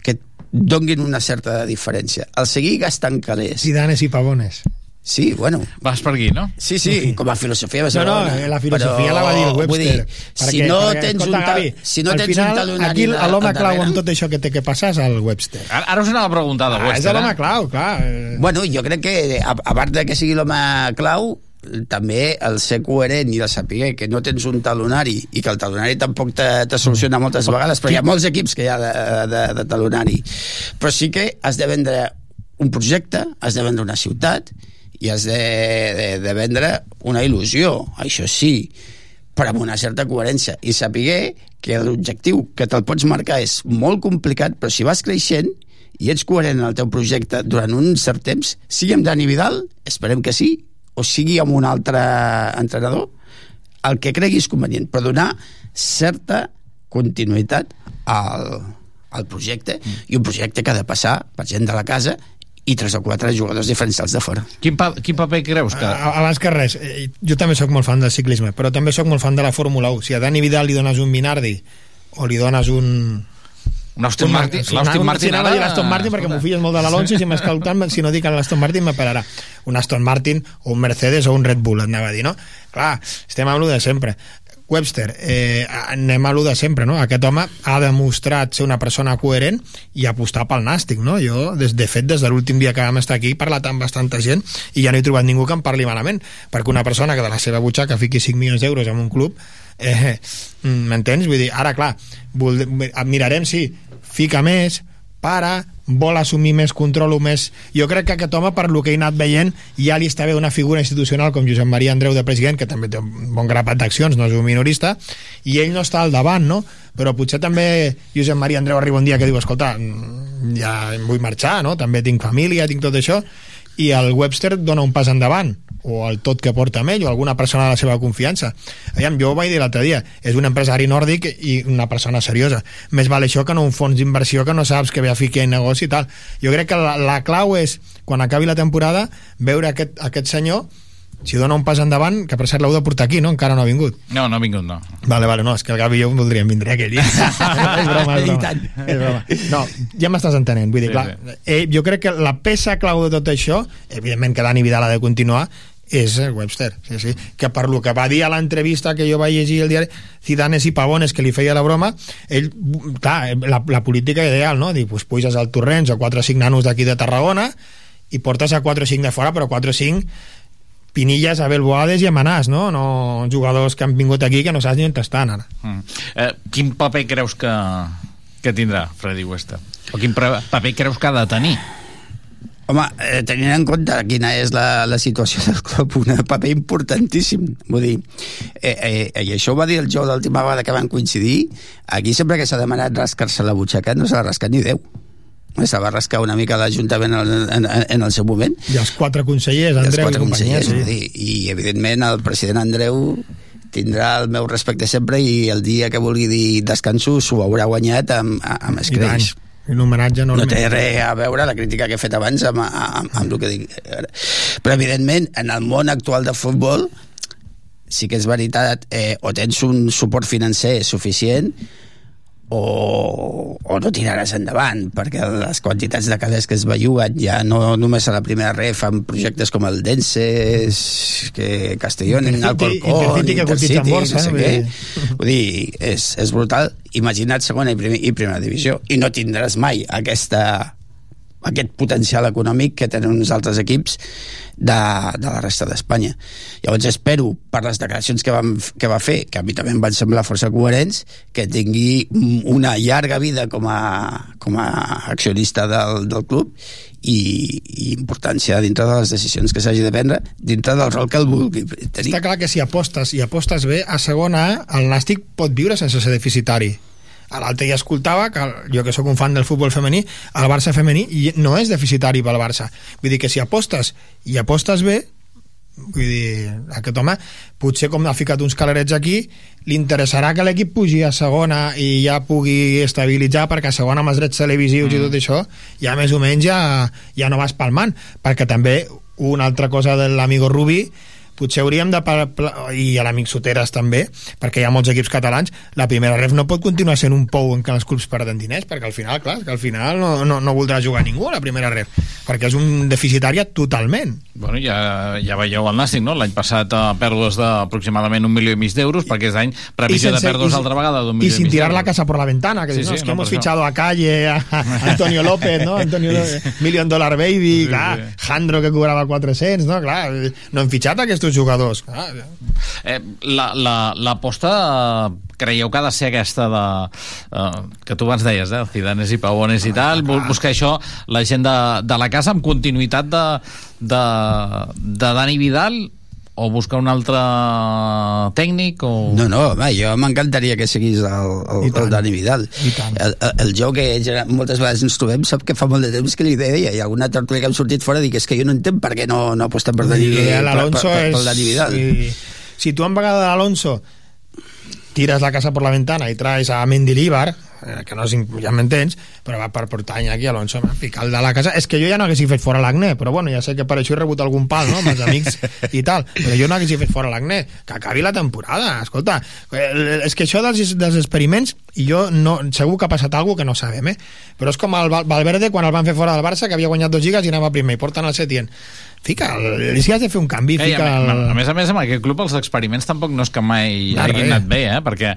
que et donguin una certa diferència. El seguir gastant calés. Zidanes i pavones. Sí, bueno. Vas per aquí, no? Sí, sí, com a filosofia No, no, la filosofia Però, la va dir el vull Webster. dir, si no tens un, ta- Gavi, si no al tens final, un talonari Aquí de- l'home clau amb tot això que té que passar és el Webster. Ara, ara us anava a preguntar de Ah, Webster. és l'home eh? clau, clar. Bueno, jo crec que, a, a part de que sigui l'home clau, també el ser coherent i el saber que no tens un talonari i que el talonari tampoc te, te soluciona moltes vegades, però hi ha molts equips que hi ha de, de, de talonari. Però sí que has de vendre un projecte, has de vendre una ciutat i has de, de, de vendre una il·lusió, això sí, però amb una certa coherència. I saber que l'objectiu que te'l pots marcar és molt complicat, però si vas creixent i ets coherent en el teu projecte durant un cert temps, sigui amb Dani Vidal, esperem que sí, o sigui amb un altre entrenador, el que creguis convenient, però donar certa continuïtat al, al projecte, i un projecte que ha de passar per gent de la casa i tres o quatre jugadors diferencials de fora. Quin, pa quin paper creus que... Abans que res, eh, jo també sóc molt fan del ciclisme, però també sóc molt fan de la Fórmula 1. Si a Dani Vidal li dones un Minardi o li dones un... Un Aston Martin, l'Aston Martin ara... l'Aston Martin perquè m'ho filles molt de l'Alonso i si tant, si no dic l'Aston Martin m'apararà. Un Aston Martin o un Mercedes o un Red Bull, anava a dir, no? Clar, estem amb de sempre. Webster, eh, anem a lo de sempre, no? Aquest home ha demostrat ser una persona coherent i apostar pel nàstic, no? Jo, des, de fet, des de l'últim dia que vam estar aquí, he parlat amb bastanta gent i ja no he trobat ningú que em parli malament, perquè una persona que de la seva butxaca fiqui 5 milions d'euros en un club, eh, m'entens? Vull dir, ara, clar, mirarem si fica més, para, vol assumir més control o més... Jo crec que aquest home, per lo que he anat veient, ja li està bé una figura institucional com Josep Maria Andreu de president, que també té un bon grapat d'accions, no és un minorista, i ell no està al davant, no? Però potser també Josep Maria Andreu arriba un dia que diu, escolta, ja vull marxar, no? També tinc família, tinc tot això, i el Webster dona un pas endavant o el tot que porta amb ell o alguna persona de la seva confiança. Aviam, jo ho vaig dir l'altre dia és un empresari nòrdic i una persona seriosa. Més val això que no un fons d'inversió que no saps que ve a ficar en negoci i tal. Jo crec que la, la clau és quan acabi la temporada veure aquest, aquest senyor si dona un pas endavant, que per cert l'heu de portar aquí, no? Encara no ha vingut. No, no ha vingut, no. Vale, vale, no, és que el Gavi i jo voldríem vindre aquell dia. és broma, és broma. és broma. No, ja m'estàs entenent. Vull dir, sí, clar, sí. Eh, jo crec que la peça clau de tot això, evidentment que Dani Vidal ha de continuar, és el Webster, sí, sí. que per lo que va dir a l'entrevista que jo vaig llegir el diari Zidanes i Pavones, que li feia la broma ell, clar, la, la política ideal no? dir, pues, puges al Torrents a 4 o 5 nanos d'aquí de Tarragona i portes a 4 o 5 de fora però 4 o 5 Pinilles, Abel Boades i Amanàs, no? no jugadors que han vingut aquí que no saps ni on estan ara. Mm. Eh, quin paper creus que, que tindrà Freddy Webster? O quin paper creus que ha de tenir? Home, eh, tenint en compte quina és la, la situació del club, un paper importantíssim. Vull dir, eh, eh, i això ho va dir el Jou l'última vegada que van coincidir, aquí sempre que s'ha demanat rascar-se la butxaca no s'ha rascat ni Déu. Se va rascar una mica l'Ajuntament en, en, en el seu moment. I els quatre consellers, Andreu quatre i companyia. Sí. I, I, evidentment, el president Andreu tindrà el meu respecte sempre i el dia que vulgui dir descanso s'ho haurà guanyat amb, amb escreix un homenatge enorme. No té res a veure la crítica que he fet abans amb, amb, amb el que dic. Però, evidentment, en el món actual de futbol, sí que és veritat, eh, o tens un suport financer suficient, o, o no tiraràs endavant perquè les quantitats de calés que es belluguen ja no només a la primera ref amb projectes com el Denses que Castellón, en Alcorcón Intercity cotitza en borsa no sé què. vull dir, és, és brutal imagina't segona i, primer, i primera divisió i no tindràs mai aquesta aquest potencial econòmic que tenen uns altres equips de, de la resta d'Espanya. Llavors espero, per les declaracions que, vam, que va fer, que a mi també em van semblar força coherents, que tingui una llarga vida com a, com a accionista del, del club i, i importància dintre de les decisions que s'hagi de prendre dintre del rol que el vulgui tenir. Està clar que si apostes i apostes bé, a segona el Nàstic pot viure sense ser deficitari a l'altre ja escoltava que jo que sóc un fan del futbol femení el Barça femení no és deficitari pel Barça vull dir que si apostes i apostes bé vull dir, aquest home potser com ha ficat uns calarets aquí li interessarà que l'equip pugi a segona i ja pugui estabilitzar perquè a segona amb els drets televisius mm. i tot això ja més o menys ja, ja no vas palmant perquè també una altra cosa de l'amigo Rubi potser hauríem de i a l'amic Soteres també, perquè hi ha molts equips catalans, la primera ref no pot continuar sent un pou en què els clubs perden diners, perquè al final, clar, que al final no, no, no voldrà jugar ningú a la primera ref, perquè és un deficitària totalment. Bueno, ja, ja veieu el Nàstic, no? L'any passat a eh, pèrdues d'aproximadament un milió i mig d'euros, perquè és any previsió sense, de pèrdues altra vegada d'un milió i, i sin tirar la casa por la ventana, que sí, dius, no, sí, és que no, hemos fichado a Calle, a, a Antonio López, no? Antonio sí. Million Dollar Baby, sí, clar, sí. Jandro que cobrava 400, no? Clar, no hem fitxat aquests jugadors. Ah, eh, L'aposta la, la, creieu que ha de ser aquesta de, eh, que tu abans deies, eh, Cidanes i Pavones i tal, ah, buscar això la gent de, de la casa amb continuïtat de, de, de Dani Vidal o buscar un altre tècnic o... No, no, home, jo m'encantaria que seguís el, el, el Dani Vidal. El, el, el joc que moltes vegades ens trobem sap que fa molt de temps que li deia i alguna tertúlia que hem sortit fora dic és que jo no entenc per què no, no apostem per Dani, per, per, per, per Dani Vidal. si, si tu en vegada l'Alonso tiras la casa por la ventana y traes a Mendilibar eh, que no és, ja m'entens, però va per portar aquí Alonso, a ficar el de la casa. És que jo ja no haguessi fet fora l'Agné, però bueno, ja sé que per això he rebut algun pal, no?, amb els amics i tal, però jo no haguessi fet fora l'Agné. Que acabi la temporada, escolta. És que això dels, dels experiments, i jo no, segur que ha passat alguna que no sabem, eh? Però és com el Val- Valverde quan el van fer fora del Barça, que havia guanyat dos lligues i anava primer, i porten el Setien. Fica, el, si has de fer un canvi, Ei, fica a, el... a, més a més, amb aquest club els experiments tampoc no és que mai hagin anat bé, eh? perquè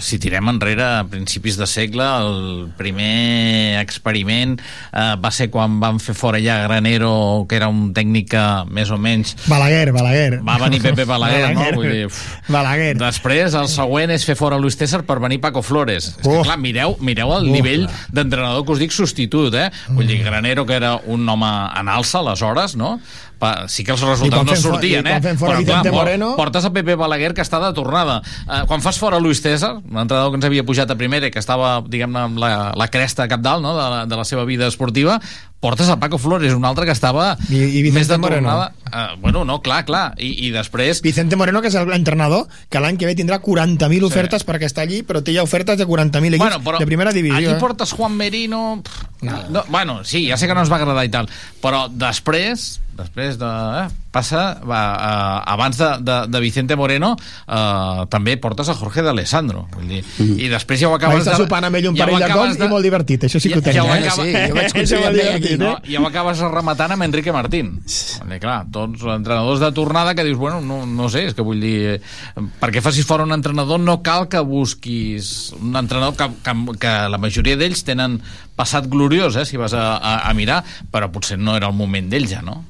si tirem enrere a principis de segle, el primer experiment eh, va ser quan van fer fora ja Granero, que era un tècnic que més o menys Balaguer, Balaguer. va venir Pepe Balaguer, no? Vull dir, uf. Balaguer. Després, el següent és fer fora Luis César per venir Paco Flores. És que, clar, mireu, mireu el Oh, nivell d'entrenador que us dic substitut, eh? Vull dir, Granero, que era un home en alça, aleshores, no? Pa, sí que els resultats no sortien, eh? Però, por- Moreno- portes a Pepe Balaguer, que està de tornada. Eh, quan fas fora Luis César, un entrenador que ens havia pujat a primera i que estava, diguem-ne, amb la, la cresta cap dalt no? de, la, de la seva vida esportiva, portes a Paco Flores, un altre que estava I, i Vicente més de Moreno. tornada. Eh, bueno, no, clar, clar. I, i després... Vicente Moreno, que és l'entrenador, que l'any que ve tindrà 40.000 ofertes perquè està allí, però té ja ofertes de 40.000 equips Bueno, de primera divisió. allí eh? portes Juan Merino... pff, No, bueno, sí, ja sé que no ens va agradar i tal, però després després de... Eh, passa... Va, eh, abans de, de, de Vicente Moreno eh, també portes a Jorge d'Alessandro. Vull dir, I després ja ho Vaig acabes estar de... sopant amb ell un ja parell de cops i molt divertit, això sí que ho tenia. ja ho eh? acaba... Sí, jo vaig coincidir molt amb ell aquí, divertit, No, eh? ja ho acabes rematant amb Enrique Martín. Vull dir, clar, tots entrenadors de tornada que dius, bueno, no, no sé, és que vull dir, eh, perquè facis fora un entrenador no cal que busquis un entrenador que, que, que la majoria d'ells tenen passat gloriós, eh, si vas a, a, a mirar, però potser no era el moment d'ells ja, no?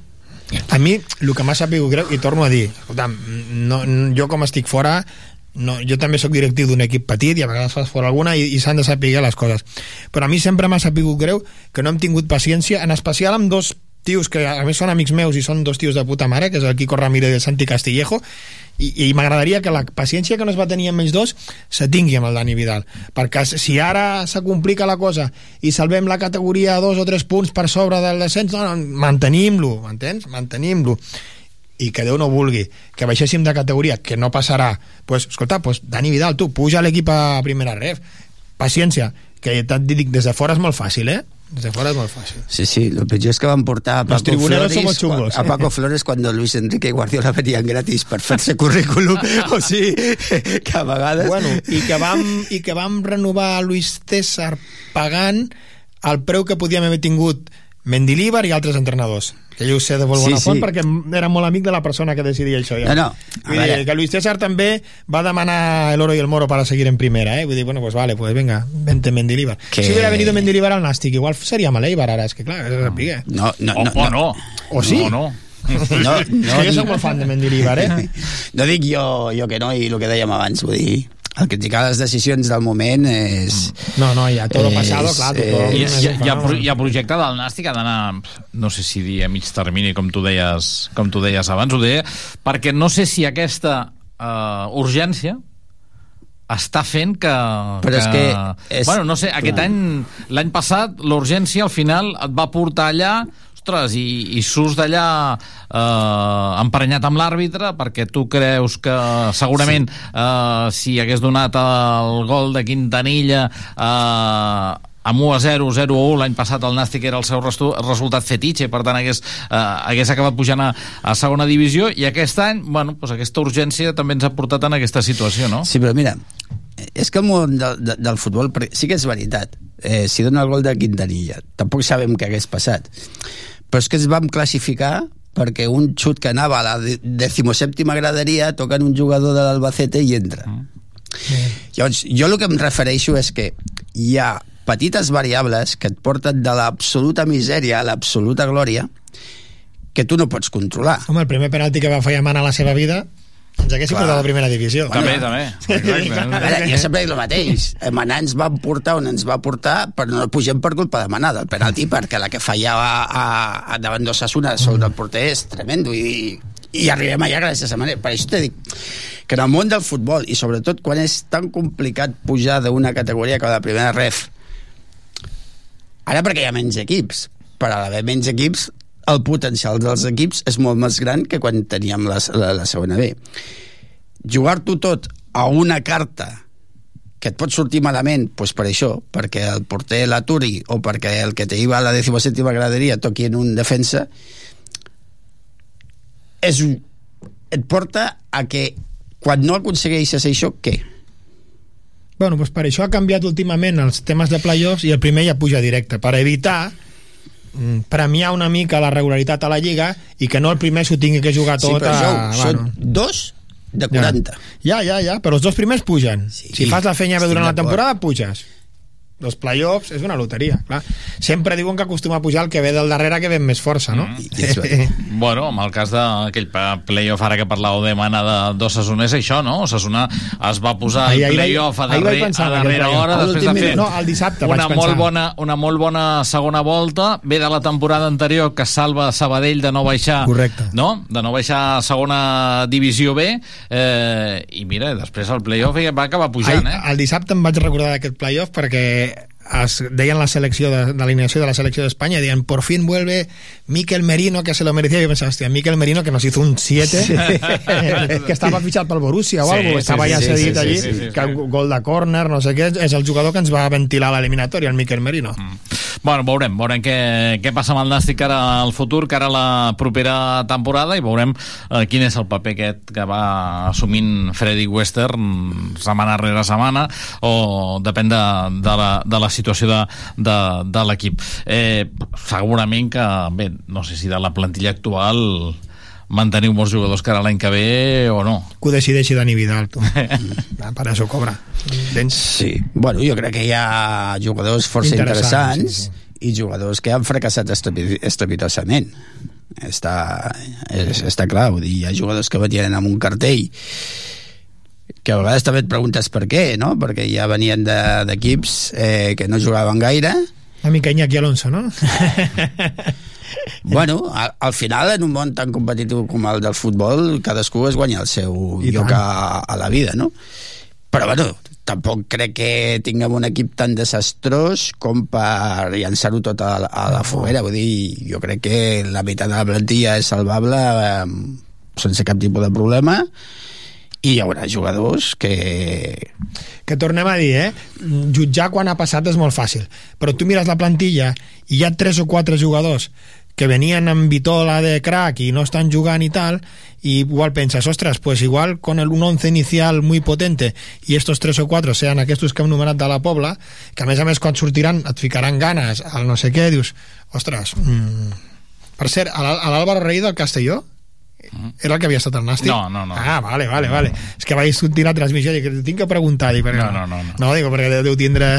A mi, el que m'ha sabut greu, i torno a dir, escolta'm, no, jo com estic fora, no, jo també sóc directiu d'un equip petit i a vegades fas fora alguna i, i s'han de saber les coses. Però a mi sempre m'ha sabut greu que no hem tingut paciència, en especial amb dos tios que a més són amics meus i són dos tios de puta mare, que és el Quico Ramírez i el Santi Castillejo, i, i m'agradaria que la paciència que no es va tenir amb ells dos se tingui amb el Dani Vidal perquè si ara se complica la cosa i salvem la categoria dos o tres punts per sobre del descens, no, no, mantenim-lo m'entens? Mantenim-lo i que Déu no vulgui que baixéssim de categoria, que no passarà pues, escolta, pues, Dani Vidal, tu puja l'equip a primera ref paciència, que et dic, des de fora és molt fàcil, eh? Des de fora és molt fàcil. Sí, sí, lo pitjor és que van portar a Paco Flores, somos chungos. a Paco Flores cuando Luis Enrique y Guardiola venían gratis per fer-se currículum, o sigui, que a vegades... Bueno, i que vam, i que vam renovar Luis César pagant el preu que podíem haver tingut Mendilíbar i altres entrenadors que jo ho sé de molt bona Sí, font sí. perquè era molt amic de la persona que decidia això ja. No, no, Vull dir, que Luis César també va demanar el oro y el moro para seguir en primera eh? vull dir, bueno, pues vale, pues venga vente Mendilíbar Que- si hubiera venido Mendilíbar al Nàstic igual sería Maleibar ara, és que clar, és el pique No, no, O, no, o no. O sí? O no. No, és no, que jo soc molt fan de Mendilíbar eh? no dic jo, jo que no, i el que dèiem abans, vull dir, el criticar les decisions del moment és... no, no, ja tot És- passado, clar tothom Hi, és hi ha projecte del Nàstic ha d'anar, no sé si dir a mig termini, com tu deies, com tu deies abans, ho deia, perquè no sé si aquesta uh, urgència està fent que... Però és que és- Bueno, no sé, aquest clar. any, l'any passat, l'urgència al final et va portar allà ostres, i, i surts d'allà eh, emprenyat amb l'àrbitre perquè tu creus que segurament sí. eh, si hagués donat el gol de Quintanilla eh, amb 1 a 0, 0 a 1 l'any passat el Nàstic era el seu resultat fetitxe per tant hagués, eh, hagués acabat pujant a, a segona divisió i aquest any, bueno, doncs aquesta urgència també ens ha portat en aquesta situació, no? Sí, però mira, és que el món del, de, del futbol, sí que és veritat, eh, si dona el gol de Quintanilla, tampoc sabem què hagués passat, però és que ens vam classificar perquè un xut que anava a la de- decimosèptima graderia toquen un jugador de l'Albacete i entra. Llavors, jo el que em refereixo és que hi ha petites variables que et porten de l'absoluta misèria a l'absoluta glòria que tu no pots controlar. Home, el primer penalti que va fallar Mana a la seva vida ens haguessin Clar. portat a primera divisió. També, també. A veure, jo sempre dic el mateix. Manar ens va portar on ens va portar, però no pugem per culpa de Manar, del penalti, perquè la que fallava a, a davant d'Osasuna sobre el porter és tremendo i, i arribem allà gràcies a Manar. Per això t'he dit que en el món del futbol, i sobretot quan és tan complicat pujar d'una categoria com la primera ref, ara perquè hi ha menys equips, però a l'haver menys equips el potencial dels equips és molt més gran que quan teníem la, la, la segona B jugar-t'ho tot a una carta que et pot sortir malament pues per això, perquè el porter l'aturi o perquè el que te iba a la 17 graderia toqui en un defensa és un, et porta a que quan no aconsegueixes això, què? Bueno, doncs per això ha canviat últimament els temes de playoffs i el primer ja puja directe, per evitar premiar una mica la regularitat a la Lliga i que no el primer s'ho tingui que jugar tot sí, però a... això, són dos de 40. Ja, ja, ja, però els dos primers pugen. Sí, si fas la feina bé durant la temporada, puges. Els playoffs és una loteria, clar. Sempre diuen que acostuma a pujar el que ve del darrere que ve més força, no? Mm. Bueno, en el cas d'aquell playoff ara que parlàveu de mana de d'Osasuna és això, no? Osasuna es va posar Ahir- el ahir- playoff a, ahir darrer, pensar a darrera hora A després de fer. No, el dissabte vaig una pensar. molt, bona, una molt bona segona volta ve de la temporada anterior que salva Sabadell de no baixar Correcte. no? de no baixar a segona divisió B eh, i mira, després el playoff va acabar pujant Ai, eh? el dissabte em vaig recordar d'aquest playoff perquè es deien la selecció de, de l'alineació de la selecció d'Espanya deien por fin vuelve Miquel Merino que se lo merecía. Y yo pensaba hostia Miquel Merino que nos hizo un 7 que estava fitxat pel Borussia o Sí, algo sí, estava sí, ja sí, cedit sí, allí sí, sí, sí. que gol de córner no sé què és el jugador que ens va ventilar l'eliminatòria el Miquel Merino Bueno, veurem, veurem què, què passa amb el Nàstic ara al futur, cara a la propera temporada, i veurem eh, quin és el paper aquest que va assumint Freddy Western setmana rere setmana, o depèn de, de, la, de la situació de, de, de l'equip. Eh, segurament que, bé, no sé si de la plantilla actual manteniu molts jugadors cara l'any que ve o no. que ho decideixi Dani Vidal tu. Ah, per això cobra Tens... Sí, bueno, jo crec que hi ha jugadors força Interessants, interessants, sí, i jugadors que han fracassat estrepi- estrepitosament. Està, és, està clar, vull dir, hi ha jugadors que venien amb un cartell que a vegades també et preguntes per què, no? Perquè ja venien de- d'equips eh, que no jugaven gaire, una mica Iñaki Alonso, no? Bueno, al, al final, en un món tan competitiu com el del futbol, cadascú es guanya el seu I lloc a, a la vida, no? Però, bueno, tampoc crec que tinguem un equip tan desastrós com per llançar-ho tot a, la- a la foguera. Vull dir, jo crec que la meitat de la plantilla és salvable eh, sense cap tipus de problema i hi haurà jugadors que... que tornem a dir, eh? jutjar quan ha passat és molt fàcil, però tu mires la plantilla i hi ha tres o quatre jugadors que venien amb vitola de crack i no estan jugant i tal, y igual penses, ostres, pues igual con el un once inicial muy potente y estos tres o cuatro sean aquests que hem numerat de la Pobla, que a més a més quan sortiran et ficaran ganes al no sé què, dius, ostres, mm... per cert, a l'Àlvaro Rey del Castelló era el que havia estat al Nàstic? No, no, no. Ah, vale, vale, vale. És que vaig sortir la transmissió i dic, tinc que preguntar. Dic, perquè No, no, no, no. No, digo, perquè deu tindre...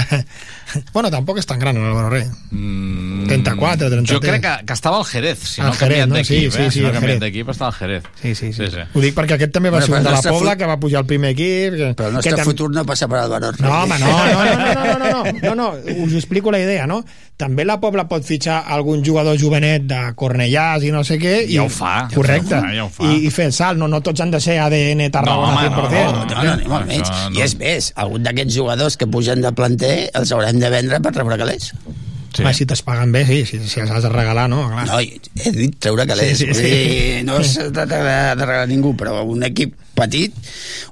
bueno, tampoc és tan gran l'Álvaro Rey. Mm, 34, 33. Jo crec que, que estava al Jerez, si Al no ha Jerez, canviat no? d'equip, Sí, sí, eh? sí, si no canviat Jerez. d'equip, està al Jerez. Sí, sí, sí. sí, sí. Ho dic perquè aquest també va Bueno, ser un de el la Pobla fut- que va pujar al primer equip. Que, Però el que nostre tam- futur no passa per Álvaro Rey. No, home, no, no, no, no, no, no, no, no, no, us explico la idea, no? També la Pobla pot fitxar algun jugador jovenet de Cornellàs i no sé què. I, Ja ho fa, ja Correcte. ho fa, ja ho fa. I, I fer el salt, no, no tots han de ser ADN Tarragona No, home, 100%. no, No, no, ni molt menys. Això no. I és més, algun d'aquests jugadors que pugen de planter els haurem de vendre per rebre calés. Sí. Home, si te'ls paguen bé, sí, si, si els has de regalar, no, clar. No, he dit treure calés. Sí, sí, Sí, sí. No tracta de, de regalar ningú, però un equip petit,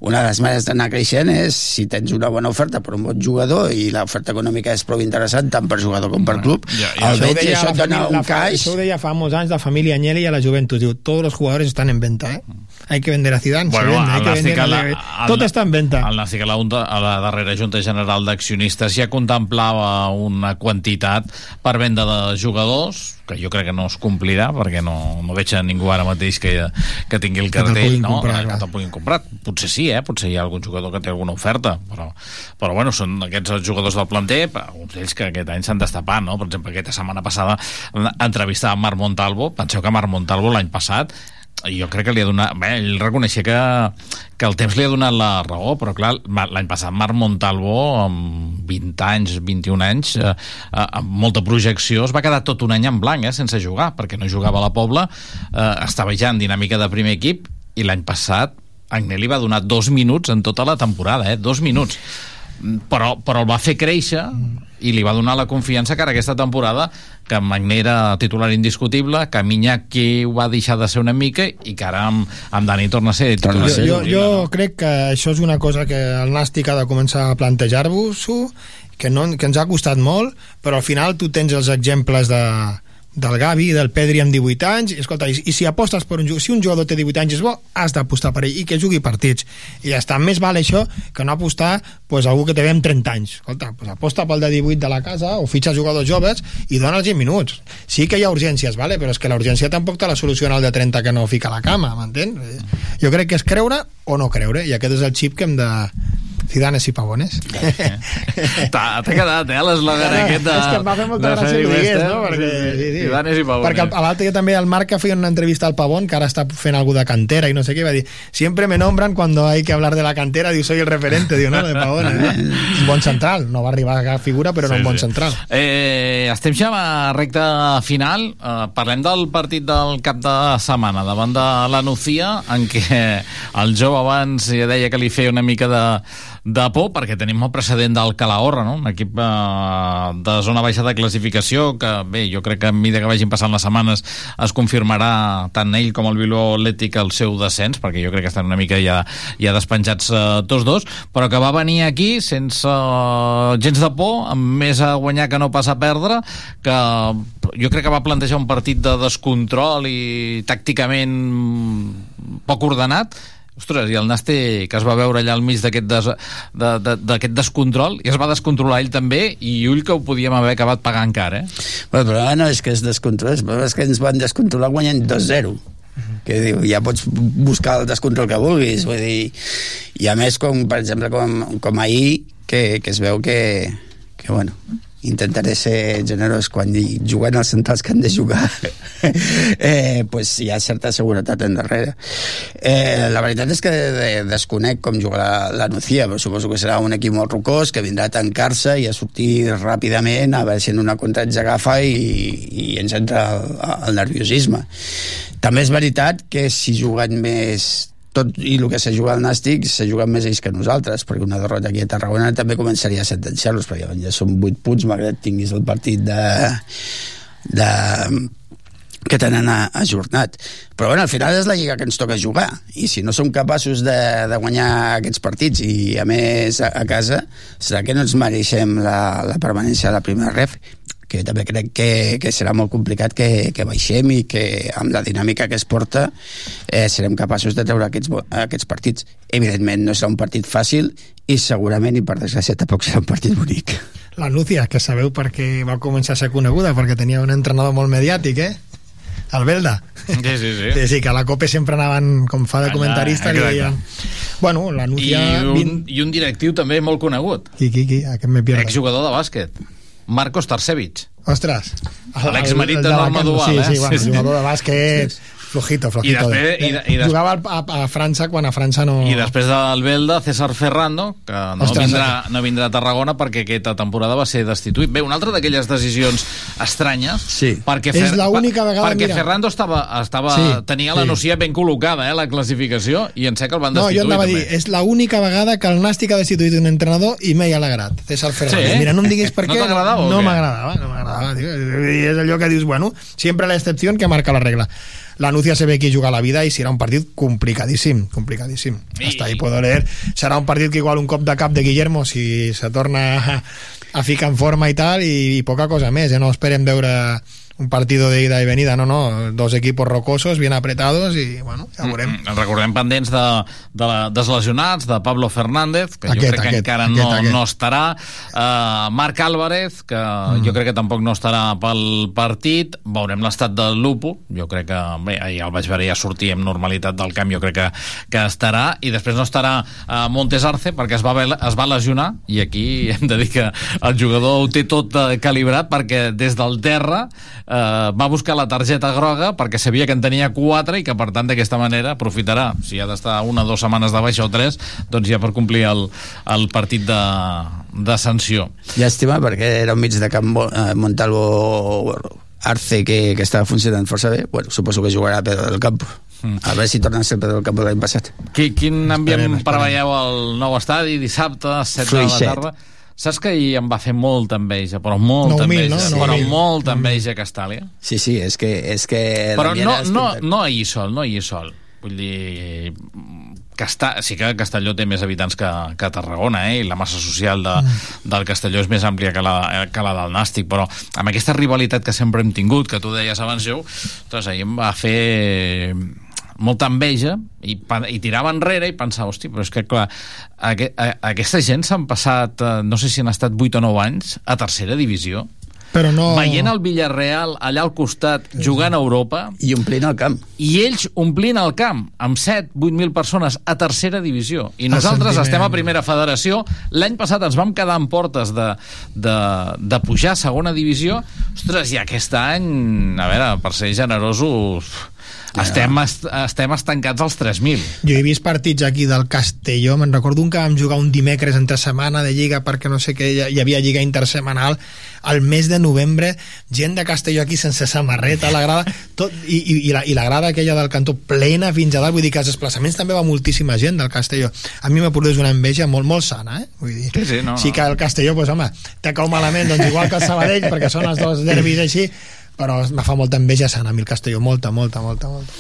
una de les maneres d'anar creixent és si tens una bona oferta per un bon jugador i l'oferta econòmica és prou interessant tant per jugador com per club, ja, ja. el veig i això la et dona un la caix. Això ho deia fa molts anys la família Agnelli a la Juventus. Diu, todos los jugadores están en venta, ¿eh? Hay que vender a Zidane, se vende, hay que vender a a la, al- Tot està en venta. El Nàstic a la, a la darrera Junta General d'Accionistes ja contemplava una quantitat per venda de jugadors que jo crec que no es complirà perquè no, no veig a ningú ara mateix que, que tingui el Que te'l cartell puguin no? comprar, que clar. te'l puguin comprar potser sí, eh? potser hi ha algun jugador que té alguna oferta però, però bueno, són aquests els jugadors del planter alguns d'ells que aquest any s'han destapat no? per exemple, aquesta setmana passada entrevistava Marc Montalvo, penseu que Marc Montalvo l'any passat jo crec que li ha donat... Bé, ell reconeixia que, que el temps li ha donat la raó, però clar, l'any passat Marc Montalvo, amb 20 anys, 21 anys, eh, eh, amb molta projecció, es va quedar tot un any en blanc, eh, sense jugar, perquè no jugava a la Pobla, eh, estava ja en dinàmica de primer equip, i l'any passat Agnelli va donar dos minuts en tota la temporada, eh? Dos minuts. però, però el va fer créixer i li va donar la confiança que ara aquesta temporada que Magné era titular indiscutible que Miñaki ho va deixar de ser una mica i que ara amb, amb Dani torna a ser titular jo, jo, jo crec que això és una cosa que el Nàstic ha de començar a plantejar-vos-ho que, no, que ens ha costat molt però al final tu tens els exemples de, del Gavi i del Pedri amb 18 anys i, escolta, i, i si apostes per un jugador si un jugador té 18 anys és bo, has d'apostar per ell i que jugui partits, i ja està, més val això que no apostar pues, algú que té 30 anys, escolta, pues, aposta pel de 18 de la casa o fitxa jugadors joves i dona'ls 20 minuts, sí que hi ha urgències vale? però és que la urgència tampoc te la soluciona el de 30 que no fica a la cama, m'entens? jo crec que és creure o no creure i aquest és el xip que hem de, Zidanes i Pavones. T'ha quedat, eh, l'eslògan aquest de... És que em va fer molta gràcia que digués, no? Perquè, sí, sí. Zidanes i Pavones. Perquè a l'altre dia també el Marc feia una entrevista al Pavón, que ara està fent algú de cantera i no sé què, va dir, siempre me nombran cuando hay que hablar de la cantera, diu, soy el referente, diu, no, de Pavón, eh? un bon central, no va arribar a cap figura, però sí, era un bon sí. central. Eh, estem ja a recta final, eh, parlem del partit del cap de setmana davant de la Nucía, en què el jove abans ja deia que li feia una mica de, de por perquè tenim el precedent del Calahorra, no? un equip eh, de zona baixa de classificació que, bé, jo crec que a mesura que vagin passant les setmanes es confirmarà tant ell com el Bilbao Atlètic el seu descens, perquè jo crec que estan una mica ja, ja despenjats eh, tots dos, però que va venir aquí sense eh, gens de por, amb més a guanyar que no pas a perdre, que jo crec que va plantejar un partit de descontrol i tàcticament poc ordenat Ostres, i el Naste que es va veure allà al mig d'aquest des, de, de, descontrol i es va descontrolar ell també i ull que ho podíem haver acabat pagant car, eh? Bueno, però no és que es descontrolés, és que ens van descontrolar guanyant 2-0 que diu, ja pots buscar el descontrol que vulguis vull dir, i a més com, per exemple com, com ahir que, que es veu que, que bueno, intentaré ser generós quan juguen els centrals que han de jugar. Eh, pues hi ha certa seguretat en darrere eh, la veritat és que de, de, desconec com jugarà la Nucía però suposo que serà un equip molt rocós que vindrà a tancar-se i a sortir ràpidament a veure si en una contra ens agafa i, i ens entra el, el nerviosisme. També és veritat que si juguen més tot i el que s'ha jugat al Nàstic s'ha jugat més ells que nosaltres perquè una derrota aquí a Tarragona també començaria a sentenciar-los perquè ja són 8 punts malgrat tinguis el partit de, de que tenen ajornat. Però bueno, al final és la lliga que ens toca jugar i si no som capaços de, de guanyar aquests partits i a més a, a casa, serà que no ens mereixem la, la permanència a la primera ref que també crec que, que serà molt complicat que, que baixem i que amb la dinàmica que es porta eh, serem capaços de treure aquests, aquests partits. Evidentment no serà un partit fàcil i segurament, i per desgràcia, tampoc serà un partit bonic. La Núcia, que sabeu perquè va començar a ser coneguda, perquè tenia un entrenador molt mediàtic, eh? el Belda. Sí, sí, sí. sí, sí que a la COPE sempre anaven, com fa de comentarista, Allà, li deien... Bueno, la Núcia... I un, I un directiu també molt conegut. Qui, qui, qui? Aquest me pierdo. Exjugador de bàsquet. Marcos Tarsevich. Ostres. L'exmarit de Norma Duval, sí, eh? Sí, bueno, sí, jugador de bàsquet... Sí Flojito, flojito. I després, i, i des... Jugava a, a França quan a França no... I després del Belda, César Ferrando, que no, Ostres, vindrà, no vindrà a Tarragona perquè aquesta temporada va ser destituït. Bé, una altra d'aquelles decisions estranyes, sí. perquè, Fer... és l'única vegada, perquè mira... Ferrando estava, estava, sí, tenia la nocia ben col·locada, eh, la classificació, i en sé que el van destituir. No, jo anava també. a dir, és l'única vegada que el Nàstic ha destituït un entrenador i m'he alegrat, César Ferrando. Sí, eh? Mira, no em diguis per què. No t'agradava No m'agradava, no m'agradava. És allò que dius, bueno, sempre la excepció que marca la regla la Nucia se ve que juga la vida i serà un partit complicadíssim, complicadíssim. I... Hasta ahí puedo leer. Serà un partit que igual un cop de cap de Guillermo si se torna a, a ficar en forma i tal i, i poca cosa més, eh? no esperem veure un partido de ida y venida, no, no, dos equipos rocosos, bien apretados i, bueno, ja veurem. Mm, mm, recordem pendents de, de la, deslesionats, de Pablo Fernández, que aquest, jo crec aquest, que encara aquest, no, aquest. no estarà, uh, Marc Álvarez, que mm. jo crec que tampoc no estarà pel partit, veurem l'estat del Lupo, jo crec que, bé, ahir el vaig veure ja sortir amb normalitat del camp, jo crec que, que estarà, i després no estarà uh, Montes Arce, perquè es va, es va lesionar, i aquí hem de dir que el jugador ho té tot uh, calibrat, perquè des del terra eh, va buscar la targeta groga perquè sabia que en tenia 4 i que per tant d'aquesta manera aprofitarà si ha d'estar una o dues setmanes de baixa o tres doncs ja per complir el, el partit de, de sanció Llàstima perquè era un mig de camp eh, Montalvo Arce que, que estava funcionant força bé bueno, suposo que jugarà a Pedro del Campo Mm. A veure si tornen a ser el camp de l'any passat. Qui, quin ambient preveieu al nou estadi dissabte, 7 de la Fluixet. tarda? Saps que ahir em va fer molta enveja, però molta 9.000, enveja, no? però 9.000. molta enveja Castàlia. Sí, sí, és que... És que Però no, no, no ahir sol, no ahir sol. Vull dir, Casta... sí que Castelló té més habitants que, que Tarragona, eh? i la massa social de, del Castelló és més àmplia que la, que la del Nàstic, però amb aquesta rivalitat que sempre hem tingut, que tu deies abans, Jo, doncs ahir em va fer molta enveja i, i tirava enrere i pensava, hosti, però és que clar, aqu a, aquesta gent s'han passat, eh, no sé si han estat 8 o 9 anys, a tercera divisió. Però no... Veient el Villarreal allà al costat jugant a Europa i omplint el camp. i ells omplint el camp amb 7-8.000 persones a tercera divisió. I El nosaltres sentiment. estem a primera federació. L'any passat ens vam quedar en portes de, de, de pujar a segona divisió. Ostres, i aquest any a veure, per ser generosos estem, est estem estancats als 3.000 Jo he vist partits aquí del Castelló, me'n recordo un que vam jugar un dimecres entre setmana de Lliga perquè no sé què, hi havia Lliga intersemanal al mes de novembre, gent de Castelló aquí sense samarreta, la grada tot, i, i, i, la, i la grada aquella del cantó plena fins a dalt, vull dir que als desplaçaments també va moltíssima gent del Castelló. A mi me produeix una enveja molt, molt sana, eh? Vull dir, Sí, sí, no, sí que el Castelló, doncs, home, te cau malament, doncs igual que el Sabadell, perquè són els dos derbis així, però me fa molta enveja mi el Castelló, molta, molta, molta, molta.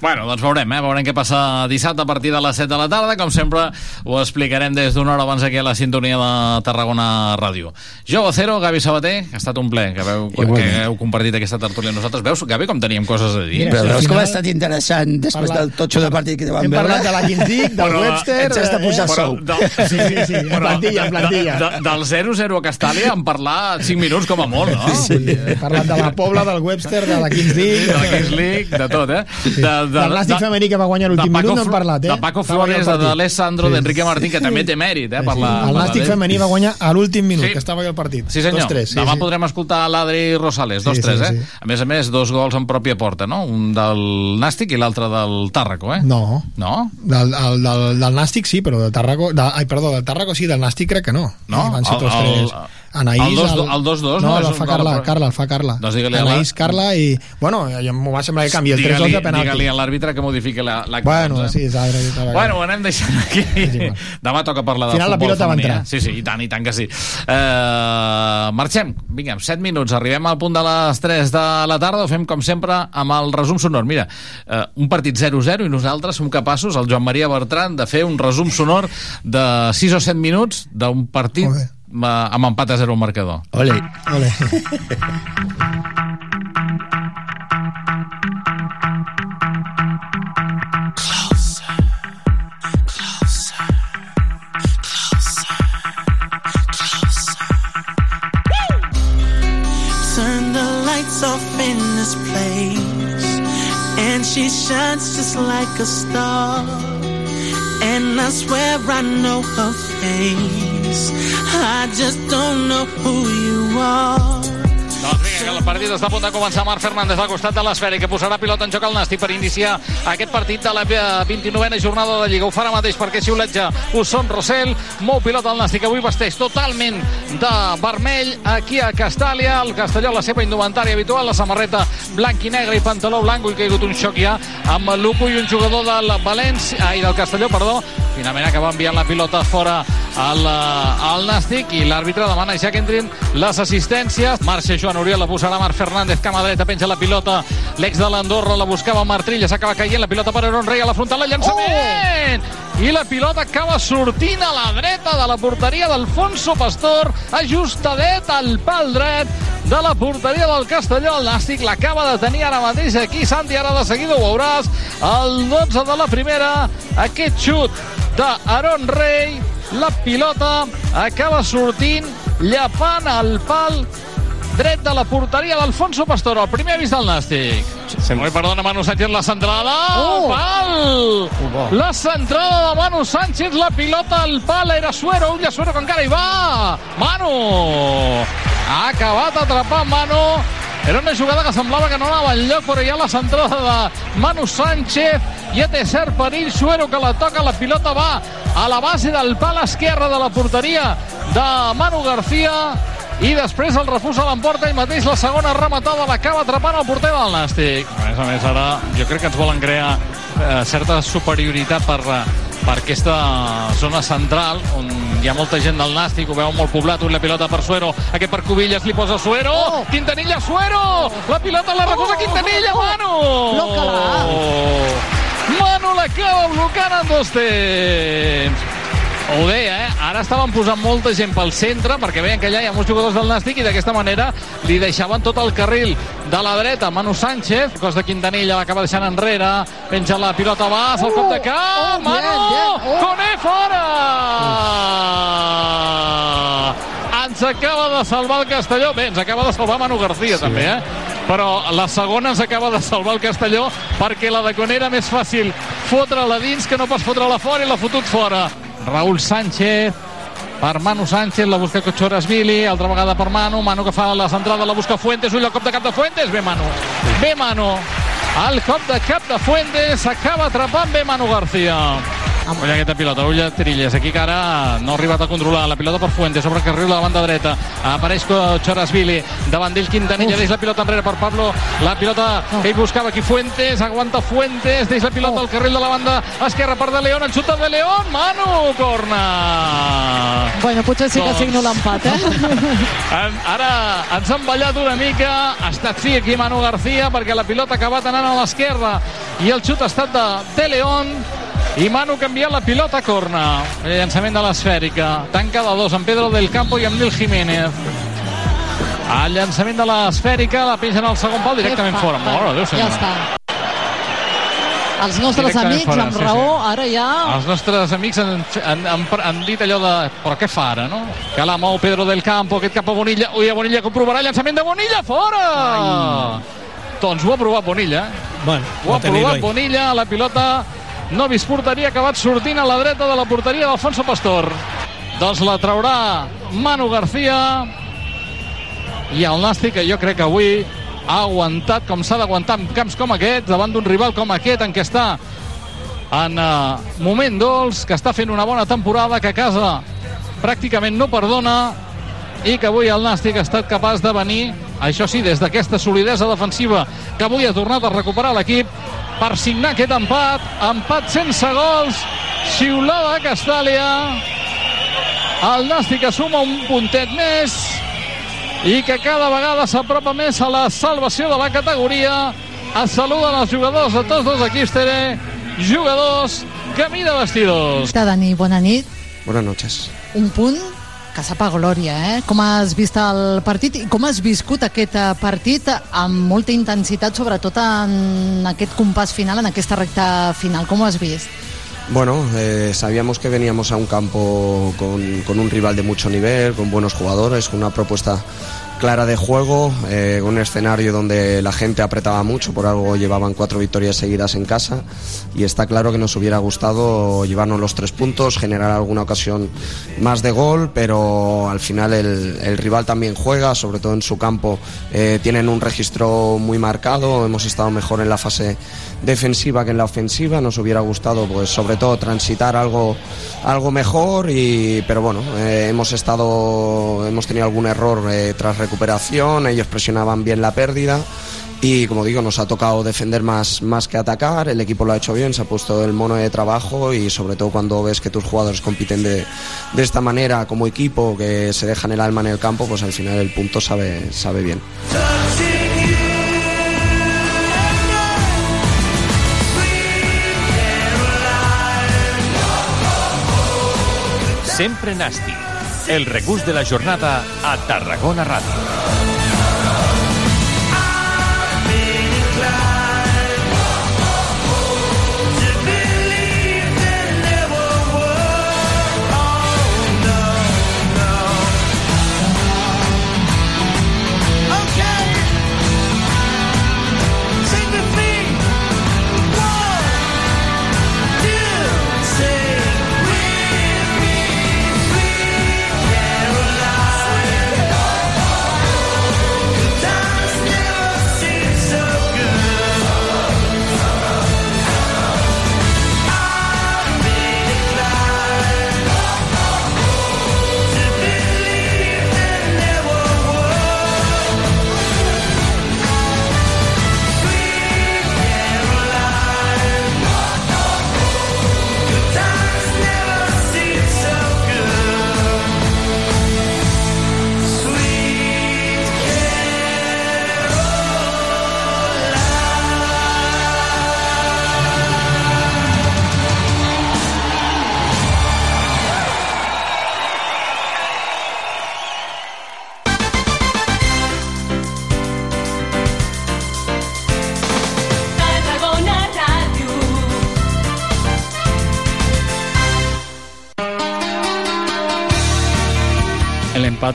Bueno, doncs veurem, eh? Veurem què passa dissabte a partir de les 7 de la tarda. Com sempre, ho explicarem des d'una hora abans aquí a la sintonia de Tarragona Ràdio. Jo, Vocero, Gavi Sabater, que ha estat un ple que, veu, que Igualment. heu compartit aquesta tertúlia amb nosaltres. Veus, Gavi, com teníem coses a dir? Però al veus com ha estat interessant després Parla- del totxo de partit que te van Hem veure? parlat de la Kings League, del Bueno, Webster... ens has de posar eh? sou. de, Sí, sí, sí, en plantilla, en plantilla. De, de, del 0-0 a Castàlia en parlar 5 minuts com a molt, no? Sí. He parlat de la Pobla, del Webster, de la Kings League... De la Kings League, de tot, eh? De, de, Del Nàstic femení que va guanyar l'últim minut no hem parlat, eh? De Paco Flores, de d'Alessandro, Sí. d'Enrique Martín, que també té mèrit, eh? Per la, El Nàstic femení va guanyar a l'últim minut, Sí. que estava allà al partit. Sí, senyor. Dos, tres, sí, Demà sí. podrem escoltar l'Adri Rosales, dos, Sí, tres, sí, eh? sí. A més a més, dos gols en pròpia porta, no? Un del Nàstic i l'altre del Tàrraco, eh? No. No? Del, del, del, del Nàstic sí, però de Tarraco... De, ai, perdó, del Tarraco sí, del Nàstic crec que no. No? I van ser tots el- tres. El dos- el dos dos, no? no? el fa Carla, però- Carla, el fa Carla. Doncs digue-li a la- Anaïs, Carla i... Bueno, m'ho va semblar que canvia el 3 2 de Digue-li penalti. digue a l'àrbitre que modifiqui la, la Bueno, eh? sí, és ara. Bueno, ho anem deixant aquí. Demà toca parlar de final la futbol pilota va femení, entrar. eh? Sí, sí, i tant, i tant que sí. Uh, marxem, vinga, 7 minuts, arribem al punt de les 3 de la tarda, ho fem com sempre amb el resum sonor. Mira, uh, un partit 0-0 i nosaltres som capaços, el Joan Maria Bertran, de fer un resum sonor de 6 o 7 minuts d'un partit amb empat a 0 al marcador. Ole. Ole. Turn the lights off in this place, and she shines just like a star. And I swear I know her face. I just don't know who you are. Doncs vinga, que el partit està a punt de començar. Marc Fernández al costat de l'esfera i que posarà pilota en joc al Nàstic per iniciar aquest partit de la 29a jornada de Lliga. Ho farà mateix perquè xiuletja Usson Rossell. Mou pilota al Nàstic, avui vesteix totalment de vermell aquí a Castàlia. El Castelló, la seva indumentària habitual, la samarreta blanc i negre i pantaló blanc. Que ha hagut un xoc ja amb Luco i un jugador del València, ai, del Castelló, perdó. Finalment acaba enviant la pilota fora al, eh, al Nàstic i l'àrbitre demana ja que entrin les assistències. Marxa Joan Oriol, la posarà Marc Fernández, cama dreta, penja la pilota. L'ex de l'Andorra la buscava Martrilla, s'acaba caient la pilota per Aaron Rey a la frontal, el llançament! Oh! I la pilota acaba sortint a la dreta de la porteria d'Alfonso Pastor, ajustadet al pal dret de la porteria del Castelló. El Nàstic l'acaba de tenir ara mateix aquí. Santi, ara de seguida ho veuràs. El 12 de la primera, aquest xut d'Aaron Rey. La pilota acaba sortint, llapant el pal dret de la porteria d'Alfonso Pastor, el primer avís del Nàstic. Sem Oi, perdona, Manu Sánchez, la centrada oh! pal! La centrada de Manu Sánchez, la pilota al pal, era Suero, ulla Suero que encara hi va! Manu! Ha acabat atrapant Manu, era una jugada que semblava que no anava enlloc, però hi ha la centrada de Manu Sánchez, ja té cert perill, Suero que la toca, la pilota va a la base del pal esquerre de la porteria de Manu García, i després el refús a l'emporta i mateix la segona rematada l'acaba atrapant el porter del Nàstic. A més a més, ara jo crec que ens volen crear eh, certa superioritat per, eh, per aquesta zona central on hi ha molta gent del Nàstic, ho veu molt poblat, la pilota per Suero, aquest per Cubillas li posa Suero, oh. Quintanilla Suero, la pilota la recusa oh, Quintanilla, oh, Manu! Manu l'acaba blocant en dos temps. Ho deia, eh? Ara estaven posant molta gent pel centre perquè veien que allà hi ha molts jugadors del Nàstic i d'aquesta manera li deixaven tot el carril de la dreta Manu Sánchez, cos de Quintanilla l'acaba deixant enrere, penja la pilota bas, el cop de cap, oh, Manu! Bien, bien. Oh. Coné fora! Ens acaba de salvar el Castelló. Bé, ens acaba de salvar Manu García sí. també, eh? però la segona ens acaba de salvar el Castelló perquè la de Coné era més fàcil fotre-la dins que no pas fotre-la fora i l'ha fotut fora. Raúl Sánchez. Per Manu Sánchez, la busca Vili, altra vegada per Manu, Manu que fa la centrada, la busca Fuentes, ull al cop de cap de Fuentes, bé Manu, bé Manu, el cop de cap de Fuentes, s'acaba atrapant bé Manu García. Ulla aquesta pilota, ulla Trilles, aquí que ara no ha arribat a controlar la pilota per Fuentes, sobre carril de la banda dreta, apareix Chorasvili, davant d'ell Quintanilla, deix la pilota enrere per Pablo, la pilota que ell buscava aquí Fuentes, aguanta Fuentes, deix la pilota al carril de la banda esquerra per De León, el xuta de León, Manu, corna! Bueno, potser sí que doncs... signo l'empat, eh? Ara ens han ballat una mica, ha estat sí aquí Manu García, perquè la pilota ha acabat anant a l'esquerra. I el xut ha estat de De León, i Manu canvia la pilota a corna. El llançament de l'esfèrica. Tanca de dos amb Pedro del Campo i amb Nil Jiménez. El llançament de l'esfèrica la pengen al segon pal directament fora. Mora, Déu ja està. Els nostres amics, fora, amb sí, raó, sí. ara ja... Els nostres amics han, han, han, han dit allò de... Però què fa ara, no? Que la mou Pedro del Campo, aquest cap a Bonilla. Ui, a Bonilla comprovarà llançament de Bonilla, fora! Ai. Doncs ho ha provat Bonilla. Bueno, ho ha provat Bonilla, la pilota no ha vist porteria, acabat sortint a la dreta de la porteria d'Alfonso Pastor. Doncs la traurà Manu García i el Nàstic, que jo crec que avui ha aguantat com s'ha d'aguantar en camps com aquest, davant d'un rival com aquest, en què està en uh, moment dolç, que està fent una bona temporada, que a casa pràcticament no perdona i que avui el Nàstic ha estat capaç de venir, això sí, des d'aquesta solidesa defensiva que avui ha tornat a recuperar l'equip per signar aquest empat. Empat sense gols. Xiulada Castàlia. El Nàstic assuma un puntet més i que cada vegada s'apropa més a la salvació de la categoria. Es saluden els jugadors de tots dos equips, Tere. Jugadors, camí de vestidors. Dani, bona nit. Buenas noches. Un punt que sap a glòria, eh? Com has vist el partit i com has viscut aquest eh, partit amb molta intensitat, sobretot en aquest compàs final, en aquesta recta final. Com ho has vist? Bueno, eh, sabíamos que veníamos a un campo con, con un rival de mucho nivel, con buenos jugadores, con una propuesta clara de juego, eh, un escenario donde la gente apretaba mucho, por algo llevaban cuatro victorias seguidas en casa y está claro que nos hubiera gustado llevarnos los tres puntos, generar alguna ocasión más de gol, pero al final el, rival también juega, sobre todo en su campo eh, tienen un registro muy marcado, hemos estado mejor en la fase defensiva que en la ofensiva, nos hubiera gustado pues sobre todo transitar algo, algo mejor, y, pero bueno, eh, hemos estado, hemos tenido algún error eh, tras recuperación, ellos presionaban bien la pérdida y como digo, nos ha tocado defender más, más que atacar, el equipo lo ha hecho bien, se ha puesto el mono de trabajo y sobre todo cuando ves que tus jugadores compiten de, de esta manera como equipo, que se dejan el alma en el campo, pues al final el punto sabe, sabe bien. Sempre nàstic el regús de la jornada a Tarragona Ràdio.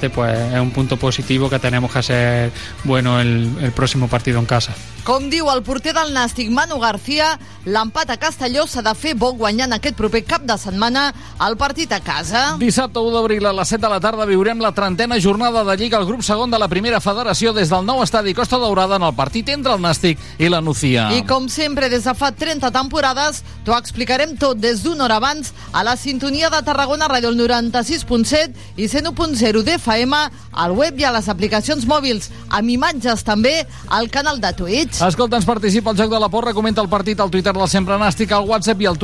Pues es un punto positivo que tenemos que hacer bueno el próximo partido en casa. Com diu el porter del Nàstic, Manu García, l'empat a Castelló s'ha de fer bo guanyant aquest proper cap de setmana el partit a casa. Dissabte 1 d'abril a les 7 de la tarda viurem la trentena jornada de Lliga al grup segon de la primera federació des del nou estadi Costa Daurada en el partit entre el Nàstic i la Nucía. I com sempre, des de fa 30 temporades, t'ho explicarem tot des d'una hora abans a la sintonia de Tarragona Ràdio el 96.7 i 101.0 d'FM, al web i a les aplicacions mòbils, amb imatges també al canal de Twitch. Escolta, ens participa al Joc de la Porra, comenta el partit al Twitter del Sempre Nàstic, al WhatsApp i al